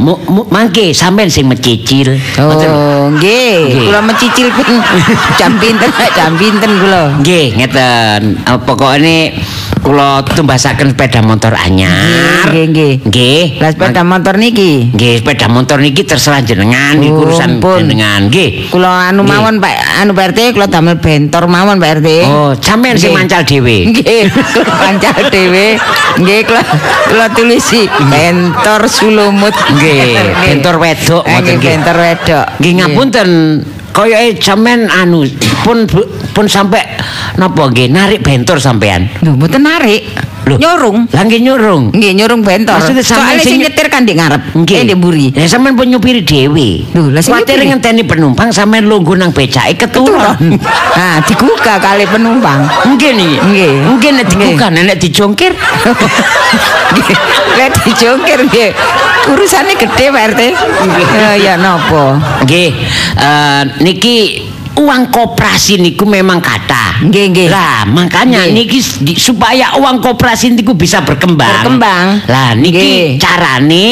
mangke sampean sing mecicil.
Oh, nggih. Kula mencicil pun jam pinten, jam pinten kula.
Nggih, ngeten. Eh, pokoknya kula tumbasaken sepeda motor anyar.
Nggih, nggih.
Nggih.
Lah sepeda motor niki.
Nggih, sepeda motor niki terserah jenengan,
Oh,
urusan
ampun.
jenengan. Nggih.
Kula anu mawon Pak, anu Pak RT, kula damel bentor mawon Pak RT.
Oh, sampean sing mancal dhewe.
Nggih, kula pancal dhewe. Nggih, kula kula tulisi bentor sulumut.
Nggih, bentor wedok ngoten
Nggih, bentor wedok.
Nggih ngapunten, koyoke sampean anu pun pun sampe napa nggih narik bentor sampean.
Lho, mboten narik.
Loh.
Nyorung.
Lah nggih nyurung.
Nggih, nyurung bentor.
Maksudnya sampean sing
nyetir kan di ngarep. Eh, di mburi.
Lah sampean pun nyupiri dhewe.
Loh, lah
Kuwatir ngenteni penumpang sampean lungguh nang becake keturun.
Nah, digugah kali penumpang.
Mungkin nih.
Nggih.
Mungkin nek
Nggih.
dibuka nek dijongkir.
Nggih, Lek dijongkir nggih. Urusane gede Pak RT. Ya ya napa?
Nggih. eh, niki uang koperasi niku memang kata.
Nggih, nggih.
Lah, makanya
Nggih.
niki di- supaya uang koperasi niku bisa berkembang.
Berkembang.
Lah niki
Nggih.
carane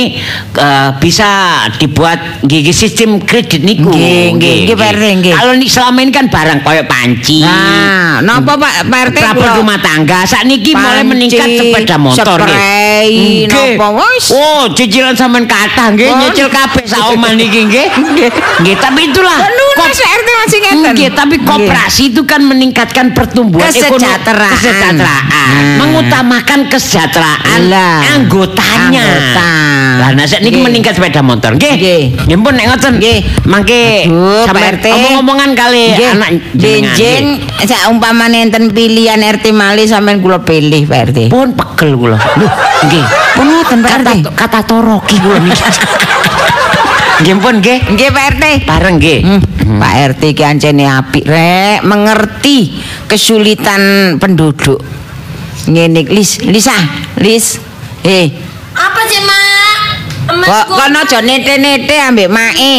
eh, bisa dibuat nggih sistem kredit niku.
Nggih, nggih, nggih, Pak RT, nggih.
Kalau nih selama ini kan barang koyo panci.
Nah, napa Pak Pak RT kula?
rumah tangga saat niki mulai meningkat sepeda motor nggih.
napa wis.
Oh, cicilan sampean kathah nggih, nyicil kabeh sak omah niki nggih. Nggih, tapi itulah.
Lunas Pak RT masih
Nggih, tapi koperasi itu kan meningkatkan pertumbuhan ekonomi
Kesejahteraan.
kesejahteraan,
Hmm.
mengutamakan kesejahteraan
Lah.
anggotanya.
Anggota.
Lah nah niki meningkat sepeda motor nggih.
Nggih.
Nggih pun nek ngoten.
Nggih.
Mangke sampean
RT.
omong-omongan kali
Nggih,
anak jenengan,
benjing
nggih.
sak umpamane enten pilihan RT Mali sampean kula pilih Pak RT.
Pun pegel kula. Lho, nggih.
Pun ngoten Pak
Kata
RT.
kata toroki kula niki. Nggih pun nggih.
Nggih Pak RT.
Bareng nggih.
Hmm, Pak RT ki ancene apik rek, mengerti kesulitan penduduk. Ngene Lis, Lisa, Lis. Eh,
Apa sih, Mak?
Kok kono aja nete-nete ambek mae.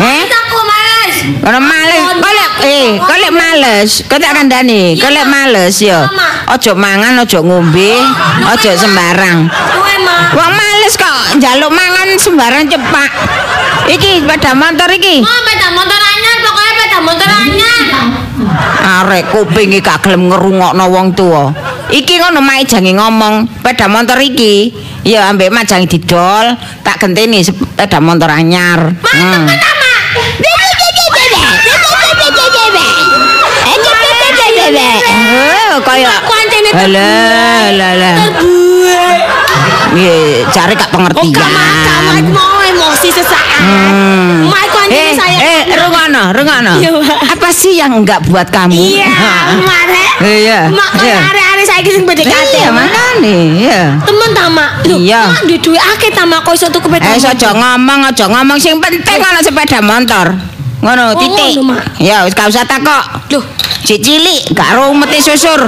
Eh?
Aku males.
Kono males, kok lek eh, kok lek males, kok tak kandhani, kok lek males ya. Aja mangan, aja ngombe, aja sembarang.
Kowe, Mak.
Wong males kok njaluk mangan sembarang cepak. Iki sepeda motor iki.
Mau peda motor anyar, pokoknya peda motor anyar.
Arek kupinge gak gelem ngerungokno wong tuwa. Iki ngono mae jange ngomong, sepeda motor iki ya ambek jange didol, tak genteni sepeda motor anyar. Hmm. Oh, kaya
antene
Alah, alah, alah. Iya, cari gak
Oh,
pengertian.
gak mak mau emosi sesaat.
Hmm.
Mak, aku antene
Eh,
sayang.
eh, rungono, rungono.
Mak.
Apa sih yang enggak buat kamu?
Iya, Mak, Rek.
Iya,
Mak,
iya.
hari-hari saiki sing PDKT.
Iya, mana nih? Iya.
Temen ta, Mak? Loh,
Iya.
Mak, duwe duwe akeh ta, Mak, kok iso tuku peda
Eh, aja ngomong, aja ngomong sing penting ana sepeda motor. Ngono,
Oh,
titik. Ya, wis gak usah takok.
Loh,
Si cilik gak ro meti susur.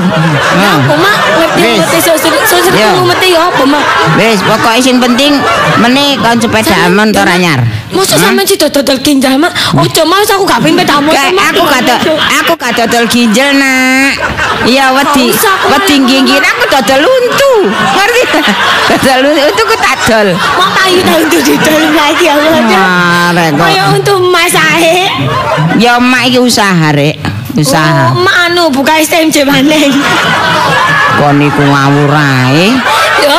ya apa, Mak? Ngerti sosir sosir
Iya.
ngerti ya apa, Mak?
Wis, pokoke sing penting meneh kon sepeda motor anyar.
Masa sampean sih dodol ginjal, Mak? Ojo mas aku gak pengen peda
Gak,
Mak.
aku kata aku gak dodol ginjal nak. Iya wedi
Gak aku
wedi nginggir aku dodol untu. Ngerti? dodol untu untu ku tak dol.
Mak tayu tahu tuh didol lagi ya, Mak.
Wah, rek kok.
Kaya untuk Mas Ahe.
Ya mak iki usaha rek. Usaha.
Oh, anu buka STMJ maneng.
Kon niku ngawur ae.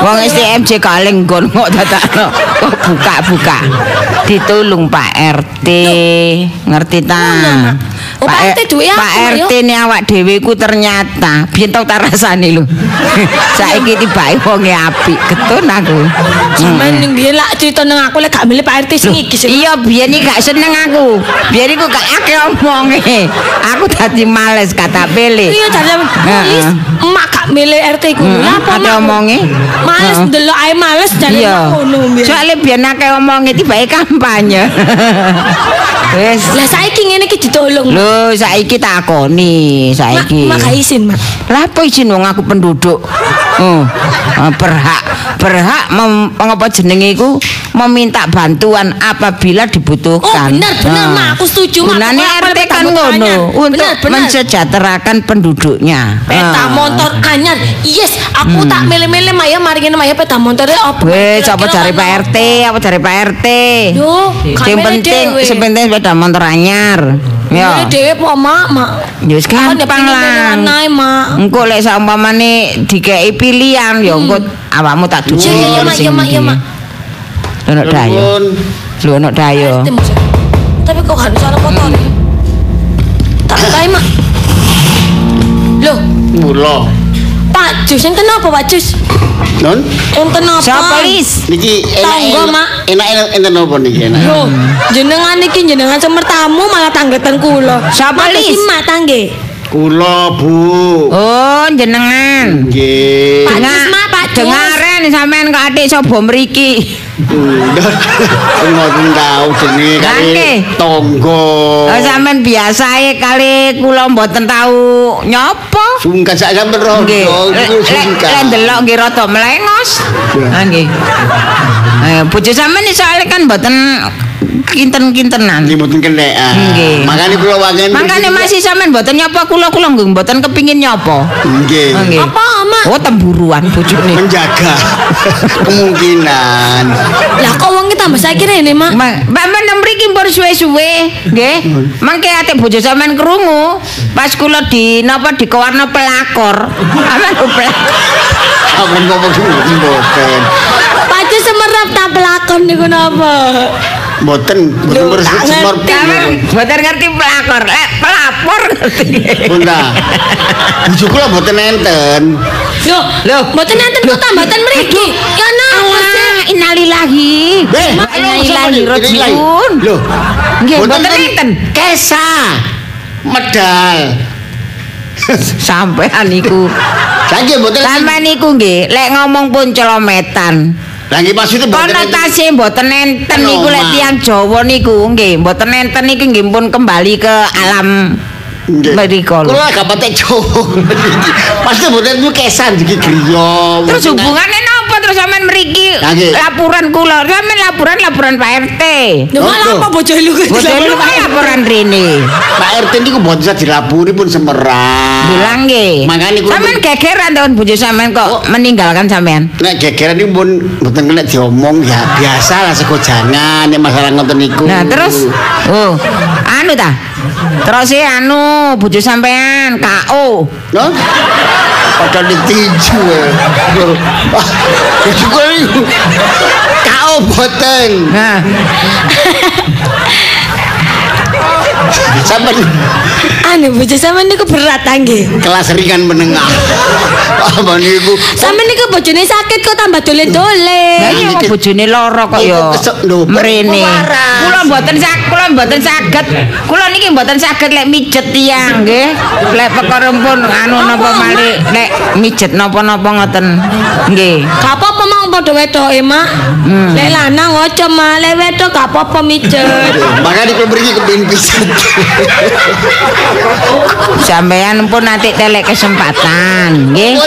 Wong? STMJ kaleng nggon kok dadakno. Kok buka-buka. Ditulung Pak RT. Ngerti ta?
Oh, Pak RT duwe
Pak RT ni awak dhewe ku ternyata biyen tau tak rasani lho. Saiki tibake wonge apik, ketun aku.
Sampeyan ning biyen lak cerita nang aku lek gak milih Pak RT sing iki sing.
Iya, biyen iki gak seneng aku. Biyen iku gak akeh omonge. Aku dadi males kata pilih.
Iya jare emak gak milih RT ku. Apa
ate omonge.
Males ndelok ae males jare
Iya.
ngono biyen.
Soale biyen akeh omonge tibake kampanye. Wis.
Lah saiki ngene iki ditolong.
Lho, saiki takoni,
Mak,
saiki.
mak gak izin, Mak.
Lah apa izin wong aku penduduk? Oh, berhak berhak mem, apa jenenge iku meminta bantuan apabila
Oh,
dibutuhkan.
benar benar
Ah.
Mak, aku setuju Mak.
Gunane RT
peta
kan ngono untuk
Benar, benar.
mensejahterakan penduduknya.
Peta
Ah.
motor anyar. Yes, aku tak milih-milih Maya mari ngene Maya peta motornya apa?
Wes, apa cari Pak RT, apa cari Pak RT?
Yo,
Sing penting, sing penting sepeda motor anyar. Ya.
dhewe po Mak, Mak.
Ya wis
Kan
gampang lah.
Nae, Mak.
Engko lek saumpamane dikei pilihan ya engko awakmu tak.
Iya, iya, Mak, iya, Mak, iya, Mak.
Ono dayo. Lho ono dayo.
Tapi kok harus salah motor? Tak kae, Mak. Loh,
Mula.
Pak Jus, enten apa Pak Jus?
Non,
Enten apa?
Siapa Lis?
niki enak
Tangga, Mak.
enak enak enten apa niki enak?
Loh, jenengan iki jenengan semertamu malah tanggetan kula.
Siapa,
Mak,
Lis?
iki Mak tangge.
Kula, Bu.
Oh, jenengan.
Nggih.
Pak Jus, Mak, Pak Jus.
Dengaren sampean kok adik sapa mriki.
Ngoten tau jenenge kali tangga.
Oh, sampean biasa ae kali kula mboten tahu nyopo.
Sungkan sak sampean rodo.
Nggih. Lek
sungkan.
lek ndelok nggih rada melengos. Ha nggih. Eh bojo sampean soalnya kan mboten kinten-kintenan.
Nggih mboten kenek. ah.
Nggih.
Makane kula wangen
Mangkane masih sampean mboten nyapa kula kula nggih mboten kepingin nyapa.
Nggih.
Nggih.
Apa, Mak?
Oh temburuan bojone.
Menjaga kemungkinan.
Lah kok wong tambah saiki rene, Mak?
Mbak mbak men mriki pun suwe-suwe, nggih. Mangke ate bojo sampean krungu pas kula di napa dikewarna pelakor. Aman pelakor.
Ampun ngomong mboten.
Pacu semerap tak pelakon niku napa?
Mboten mboten
Loh,
bersih
tak
semar.
ngerti.
Sampean mboten ngerti pelakor, eh pelapor ngerti.
Pun ta. Bojo kula mboten enten.
Loh,
Loh.
mboten enten kok tambatan mriki. Ya napa sih?
Alah, innalillahi.
Beh,
Wa inna ilaihi rajiun.
Loh.
Nggih, mboten
kan
enten.
Kesa. Medal.
Sampean niku.
Saiki mboten
Sampean niku nggih, lek ngomong pun celometan.
Lah nggih mboten enten.
Konotasi mboten enten niku lek tiyang Jawa niku nggih, mboten enten niku nggih pun kembali ke alam mriko lho.
Kula gak patek Jawa. Maksudnya mboten niku kesan iki griya.
Terus hubungannya napa terus sampean mriki laporan kula. Sampean laporan laporan Pak RT.
Loh,
apa bojo lu
Boten lu kan laporan rene.
Pak RT niku mboten bisa dilapuri pun semerang.
Bilang nggih.
Makanya kula-
Sampean gegeran tahun bojo sampean kok meninggalkan sampean.
Nek gegeran niku pun mboten kena diomong ya biasa lah sego jangan nek masalah ngoten niku.
Nah, terus oh, anu ta? Terus e anu bojo sampean KO.
No? Padahal ditinju ya. Wah, bojo kula niku KO boten.
Nah,
Sampai
Anu bojo sampean niku berat ta nggih.
kelas ringan menengah. Apa niku?
Sampean niku bojone sakit kok tambah
Lah
dolen-dolen.
iya kok bojone lara kok ya. Mrene.
waras.
Kula mboten sak kula mboten saged. Kula niki mboten saged lek mijet tiyang nggih. Lek perkara pun anu napa malih lek mijet napa-napa ngoten. Nggih.
Gak apa-apa mau padha wedoke, Mak. Lek lanang aja mah, lek wedok gak apa-apa mijet.
Makanya kalau pergi ke pin pisan.
Sampeyan pun nanti telek kesempatan, nggih.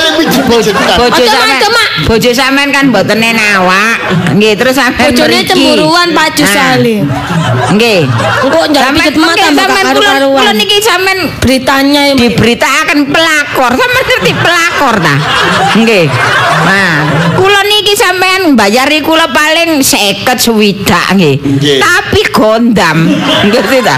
Bojo
Ojo,
sampean, bojo sampean kan mboten awak. Nggih, terus sampean
Bojone cemburuan Pak Jusali.
Nggih.
Kok pijet
mengke
tambah
sampean kula
karu-karuan.
kula niki sampean
Beritanya
diberitakan pelakor. Sampeyan ngerti pelakor ta? Nggih. Nah, kula niki sampean bayari kula paling 50 swidak. Nggih. Tapi gondam. Ngerti ta?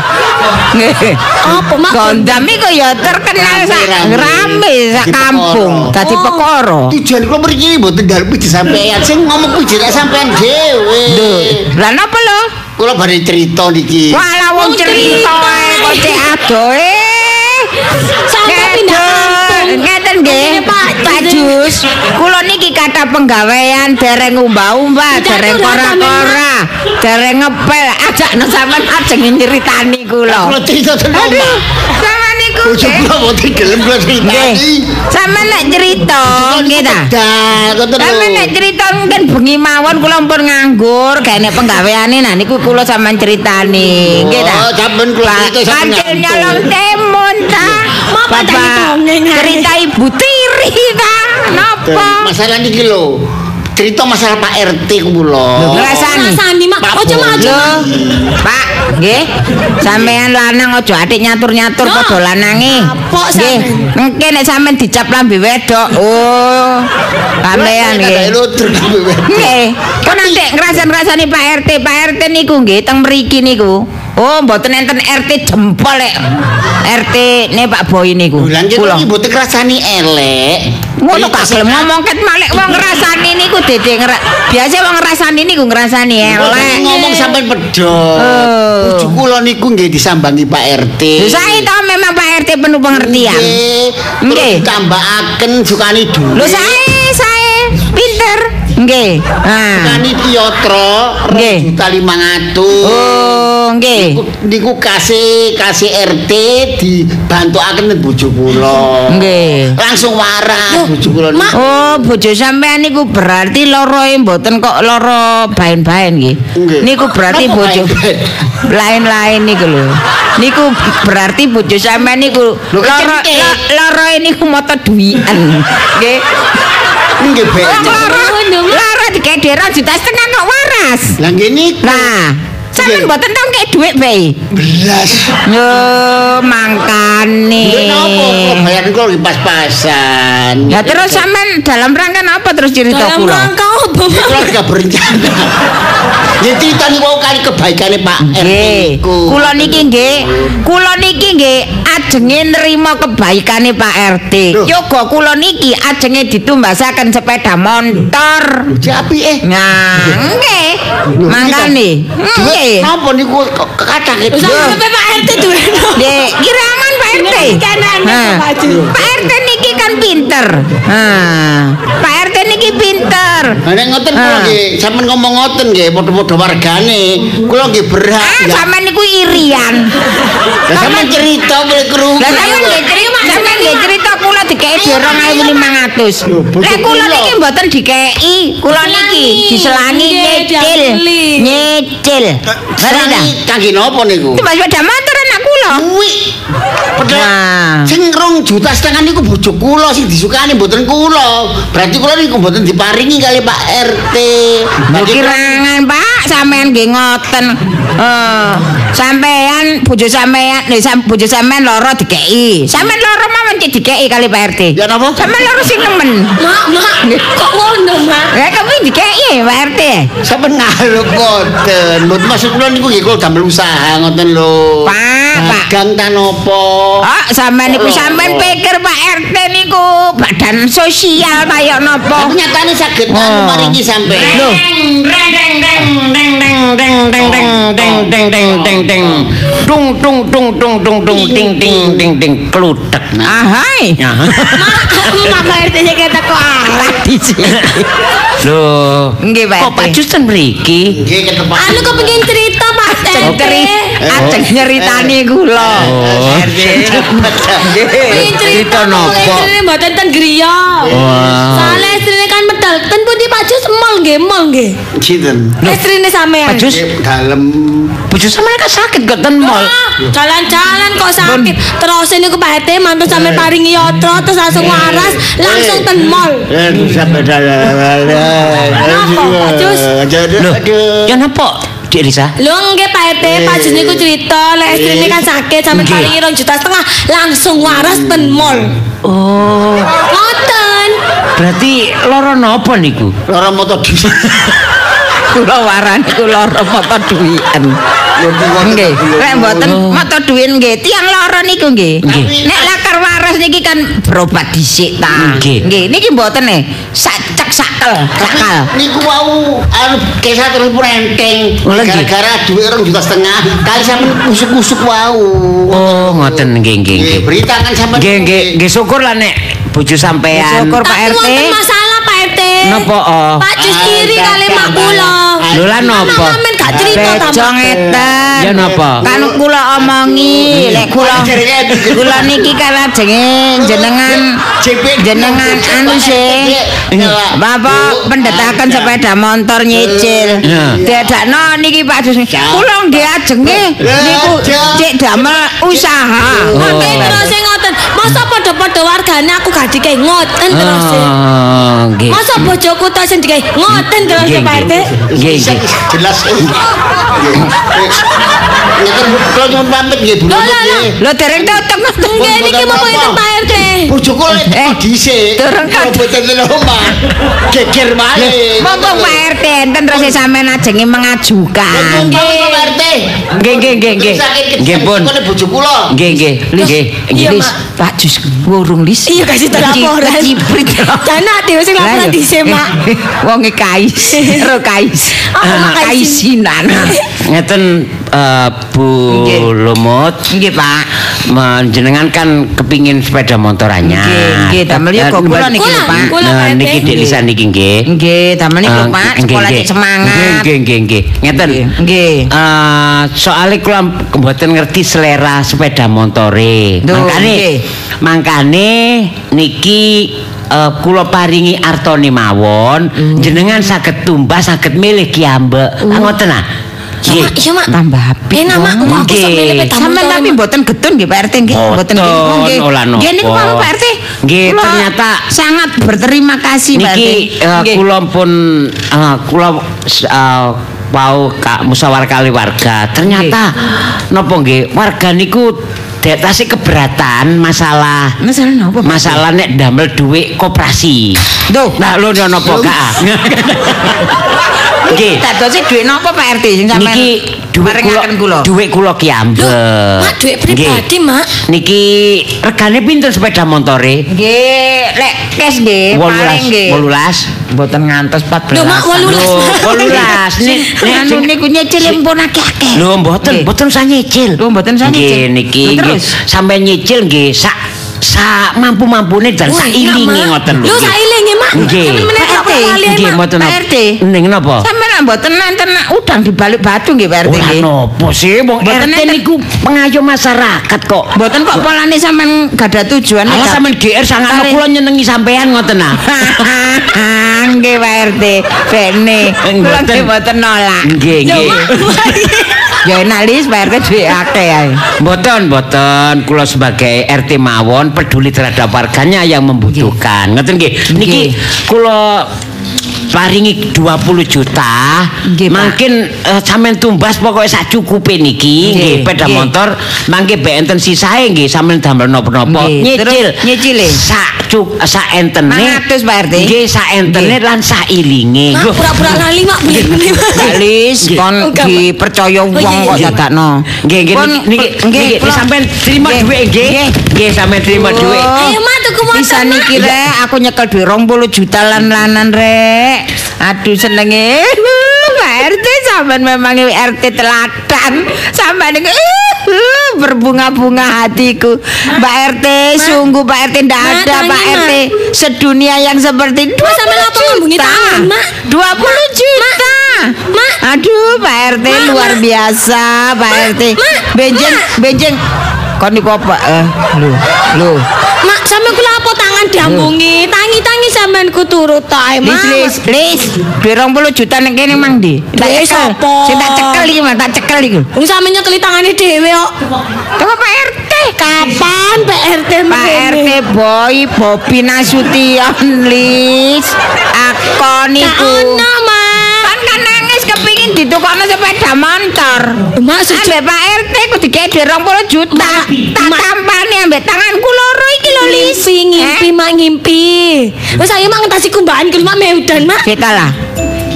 Nggih.
Apa, Mak?
Gondam iku ya terkenal sak rame sak kampung. Dadi
Oh.
pekoro.
Tujuan kalau pergi mboten dalem sampean. Sing ngomong pijet lek sampean dhewe.
Lah napa lho?
Kula bari cerita niki.
Walah wong
Wong
cerita
cerita.
ae kok cek adoe.
Sampai pindah.
Ngeten nggih,
Pak.
Pak Jus. Kula niki kata penggawean dereng umbah-umbah,
Tidak
dereng kora-kora, dereng ngepel. Ajakno sampean ajeng nyeritani kula.
Kula cerita tenan.
Aduh, sama niku.
Bojo
nggih.
kula mboten gelem kula
Nggih.
critani.
Sama nek cerita nggih ta. Sampe nek cerita mungkin bengi mawon kula pun nganggur, gane penggaweane nah niku kula sampean critani, nggih ta.
Oh, sampean kula cerita sampean
nyolong timun ta.
Mak,
Bapak
padahal dongeng ae.
cerita Ibu Tiri ta. Napa?
Masalah niki lho. Cerita masalah Pak RT kula.
Ngrasani.
Ngrasani, Mak.
Pak
Ojo, Mak, ojo.
Lho, Pak, nggih. Sampean lanang aja atik nyatur-nyatur padha lanange. Nggih.
sampean?
Engke nek sampean dicap lambe wedok. Oh. Sampean nggih. Nggih. Kok nanti ngrasan-ngrasani Pak RT, Pak RT niku nggih teng mriki niku. Oh, mboten enten RT jempol lek. RT ne Pak Boy niku. Kula.
iki mboten krasani elek.
Ngono gak gelem ngomong ket malek wong ngrasani niku dede ngera. Biasa wong ngrasani niku ngrasani elek.
ngomong sampai pedho.
Oh.
Bojo kula niku nggih disambangi Pak RT.
Saya tahu memang Pak RT penuh pengertian.
Nggih. Ditambahaken sukani dhuwit.
Lho saya saya pinter. Nggih. Nah.
Sukani Piotro
Nggih.
juta 500.
Oh, nggih.
Niku- kasih kasih RT dibantuaken bojo kula.
Nggih.
Langsung waras bojo kula.
Oh, bojo sampean niku berarti loroe mboten kok loro bain-bain nggih.
Nggih.
Niku berarti bojo lain-lain niku lho. Niku berarti bojo sampean niku lo- loroe niku moto duwian. Nggih.
Nggih,
loro loro dikederan juta setengah kok waras.
Lah nggih niku.
Nah, Sampeyan mboten tau kek dhuwit bae.
belas
Yo mangkane.
Lha napa kok bayar kula lagi pas-pasan.
Ya terus sampean dalam rangka apa terus cerita
Dalam
kula?
rangka apa,
gak berencana. Ya ceritani wau kali kebaikane Pak RT niku.
kula niki nggih, kula niki nggih ajenge nrimo kebaikane Pak RT.
Loh.
Yoga kula niki ajenge ditumbasaken sepeda motor.
Japi eh.
Nah, nggih. Mangkane. Nggih.
Napa niku kok kathah gitu.
Sampai Pak RT duwe.
Nggih, kiraman Pak RT.
Pak
RT niki kan pinter. Nah, Pak RT niki pinter.
Nah, nek ngoten kula
Ah.
nggih, sampean ngomong ngoten nggih, padha-padha wargane. Kula nggih berhak.
Ah, sampean niku irian.
Lah sampean cerita boleh krungu.
Lah sampean nggih cerita, sampean nggih cerita kula dikei di 2500. Lah kula niki mboten dikei, kula niki diselangi nyicil. Nyicil. Ngerti ta?
Sani kangge napa niku?
Itu Mas kula.
Kuwi.
Nah.
sing rong juta setengah niku bojo kula sing disukani mboten kula. Berarti kula niku mboten diparingi kali Pak RT. Berarti
Kirangan Pak, sampean nggih ngoten. Eh, sampean bojo sampean, nih sam, bojo sampean loro dikei. Sampean loro mawon cek dikei kali Pak RT.
Ya napa?
Sampean loro sing nemen.
Mak, Mak, kok ngono, Mak?
Lah kami dikei Pak RT.
Sampeyan ngaluk ngoten. Mboten maksud kula niku nggih kula damel usaha ngoten lho.
Pak, Pak.
Dagang ta napa?
Oh, sampean niku sampean pikir Pak RT niku badan sosial kaya napa?
Tapi nyatane saged
Oh.
anu maringi sampe.
Lho.
Tung tung tung tung tung tung ting ting ting ting kelutek.
Ahai.
Ya.
Mak, Pak RT sing kata kok arah.
Di sini.
Loh.
Nggih, Pak
Kok Pak
RT.
Jus ten mriki?
Nggih ketepak.
Anu kepengin cerita Pak RT.
Cengkeri, ajeng nyeritani kula.
Oh.
Cerita
nopo?
Mboten ten griya.
Wah.
Soalnya istrine kan medal. Ten pundi Pak Jus mall nggih, mall nggih.
Sinten?
Istrine sampean.
Pak Jus,
Dalem
bojo sampean kan sakit kok ten mall.
Ah, Jalan-jalan kok sakit. Terus niku Pak RT mantu sampe paringi yatra terus langsung waras, langsung ten mall.
Eh.
Kenapa, Pak Jus?
Aduh.
ya napa? Dik Risa?
Lho nggih Pak RT, Pak Jus niku cerita lek istrine kan sakit sampe paringi 2 juta setengah langsung waras ten mall.
Oh,
Ngoten.
berarti loro napa niku?
Lara moto di.
Kula warani kula lara mata duwiken. Nggih, lek mboten mata duwit nggih, tiyang lara niku nggih.
Nggih.
Nek lakar waras niki kan berobat dhisik ta.
Nggih.
Nggih, niki mboten e. Sacek sakel, sakal.
Niku wau anu kesah terus pun enteng.
Oh?
Gara-gara duit orang juta setengah. Kali sampe kusuk-kusuk wau.
Oh, ngoten nggih nggih nggih.
Nggih, berita kan sampe
Nggih nggih nggih syukur lah nek bojo sampean.
Syukur Pak
Tapi
RT.
Napa oh?
Pak Jus
Ah,
iri kali mak kula.
Lho lah napa?
Sampeyan gak cerita ta.
Bejo
Mak?
ngeten.
Ya napa?
Kan kula omongi, lek kula kula niki kan ajenge jenengan jenengan anu sih. Bapak pendetakan sepeda motor nyicil.
Ya.
Dadakno niki Pak Jus. Kula nggih ajenge niku cek damel usaha.
Ngoten terus sing ngoten. Masa padha-padha wargane aku gak dikei ngoten terus.
Nggih.
Masa bojoku tok sing dikei ngoten terus
Nggih,
Pak RT.
Nggih nggih.
jelas. Kula nyuwun pamit nggih Bu.
Lho, lho, lho.
Dereng tutup
Nggih niki mau pinten Pak RT.
Bojoku lek
Eh,
dhisik.
kan.
Boten lho, Mas. Geger wae.
Mumpung Pak RT enten terus sampean ajenge mengajukan.
Nggih, Pak RT.
Nggih nggih nggih nggih. Nggih pun.
Kene bojo kula.
Nggih nggih nggih. Nggih.
Pak Jus wurung lis.
Iya kasih laporan.
Ciprit.
Jana dhewe sing laporan dhisik, Mak.
Wonge kais, ro kais.
Apa, Mak,
Ah,
kaisin?
Kaisinan.
Ngeten eh, Bu
Nggih.
Lumut.
Nggih, Pak.
Menjenengan kan kepingin sepeda motor anyar.
Nggih, nggih, damel yo kok kula niki lho,
Kula,
Pak.
kula,
Nah,
Pak RT.
niki Dik Lisa niki nggih.
Nggih, damel niku
Eh,
Pak,
nggih,
sekolah
nggih.
semangat.
Nggih nggih nggih. Ngeten.
Nggih, Nggih.
Eh, soalnya kula mboten ngerti selera sepeda motore.
Duh,
Mangkane
nggih.
mangkane niki eh, kula paringi artone mawon
Hmm.
jenengan saged tumbas saged milih ki ambek. Ah, Ngoten ah.
Iya, iya, Mak.
Tambah apik.
Enak mak,
Wong.
kok aku lepet
Sampeyan tapi mboten getun nggih Pak RT nggih, mboten nggih. Nggih niku mau Pak RT.
Nggih,
Kula
ternyata
sangat berterima kasih Pak RT.
Niki eh, kula pun eh, kula eh, wau kak musyawarah kali warga. Ternyata napa nggih warga niku dek tasih keberatan masalah
Masalah napa?
Masalah nek damel dhuwit koperasi.
Duh.
Nah, lho napa kak? Nggih.
Dadosi dhuwit napa Pak RT sing sampean
Niki dhuwit kula dhuwit kula ki ambek.
Mak duit pribadi, Mak.
Niki regane pinten sepeda motore?
Nggih, lek kes nggih, paling nggih.
18.
Mboten ngantos 14.
Lho, Mak, 18.
Lho, 18. Nek
Anu niku nyicil pun akeh-akeh.
Lho mboten, mboten usah nyicil.
Lho, mboten usah nyicil.
Nggih niki
terus?
sampai nyicil nggih sak sak mampu-mampune dan sak ilinge ngoten lho.
Lho, sak ilinge, Mak.
Nggih. Nggih mboten
Pak. RT.
Ning napa?
Sampeyan mboten nenten udang di balik batu nggih Pak RT
Ora napa sih wong RT niku pengayom masyarakat kok.
Mboten kok polane sampean gada tujuan
Alah sampean GR sangat kula nyenengi sampean ngoten ah.
Nggih Pak RT. Bene. Kula nggih mboten nolak.
Nggih nggih.
Ya enak lis Pak RT duwe akeh ae.
Mboten, mboten. Kula sebagai RT mawon peduli terhadap warganya yang membutuhkan. Ngoten nggih. Niki kula paringi 20 juta.
Nggih, Pak.
Mungkin eh, sampean tumbas pokoknya sak cukupe niki
Nggih,
nggih sepeda
nggih.
motor mangke be enten sisae nggih sampean damel napa-napa.
Nggih,
Nyicil.
terus nyicile?
Sak cuk sak entene.
500, Pak RT.
Nggih, sak entene lan sak ilinge. Nggo.
pura-pura lali, Mak. Bener-bener, Mak.
Pak Lis
Nggih.
kon
Pak.
dipercaya
Oh,
wong kok dadakno.
Nggih, nggih niki
nggih,
sampean terima
Nggih,
dhuwit nggih.
nggih.
Nggih, sampean terima
Oh.
dhuwit.
Ayo, Mak, tuku motor,
Bisa niki rek, aku nyekel duit 20 juta lan-lanan rek. Aduh senenge. Pak RT sampean memang RT teladan. Sampean niku uh, berbunga-bunga hatiku. Mbak RT, sungguh Pak RT ndak ada Pak. RT sedunia yang seperti 20
sampean apa tangan, Ma?
20 juta.
Ma.
Aduh, Pak RT
Ma,
luar biasa, Pak RT. Benjeng, benjeng. Kon niku apa? Eh, lho, lho.
Mak, sampe kula apa tangan diambungi? Tangi-tangi sampean ku turut ta, Mak.
lis, lis. Duit 20 juta ning kene mang ndi? Tak cekel.
sapa?
Sing tak cekel iki, Mas, tak cekel iki.
Wong sampe nyekeli tangane dhewe kok.
Tunggu Pak RT.
Kapan Pak RT
Pak? RT boy Bobi Nasution lis. Akon iku.
ono, Mak.
Kan kepingin ditukokno sepeda motor.
Mak, sejak
Ambek Pak RT ku dikek dhuwit 20 juta. Tak
Mak.
tampani ambek tanganku loro iki lho lis.
ngimpi, ngimpi, Mak, ngimpi. Wes ayo Mak ngentasi kumbahan ki Mak meudan, Mak.
Kita lah.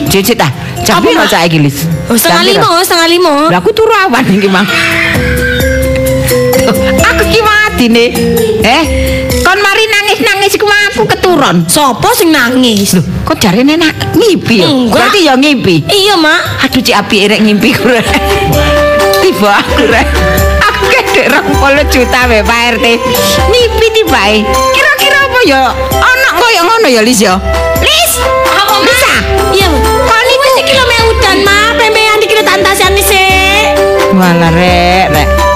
Cicit ah. Jam
Apa,
piro
Mak?
saiki lis?
Oh, setengah lima, setengah lima.
Lah aku turu awan iki, Mang. aku ki matine. Eh, kon mari nangis-nangis ku Mang, aku keturun.
Sopo sing nangis?
Loh, kok jarine nak ngipi ya? Berarti ya ngipi.
Iya, Mak.
Aduh cik api rek ngimpi ku rek. Tiba aku rek. Aku kedek 20 juta we Pak RT. Ngipi tibae. Kira-kira apa ya? Ana koyo ngono ya Lis ya. Lis,
Apa, Mak? Iya, niku iki lho meudan, Mak. Pembean iki lho tantasane sik.
Walah rek, rek.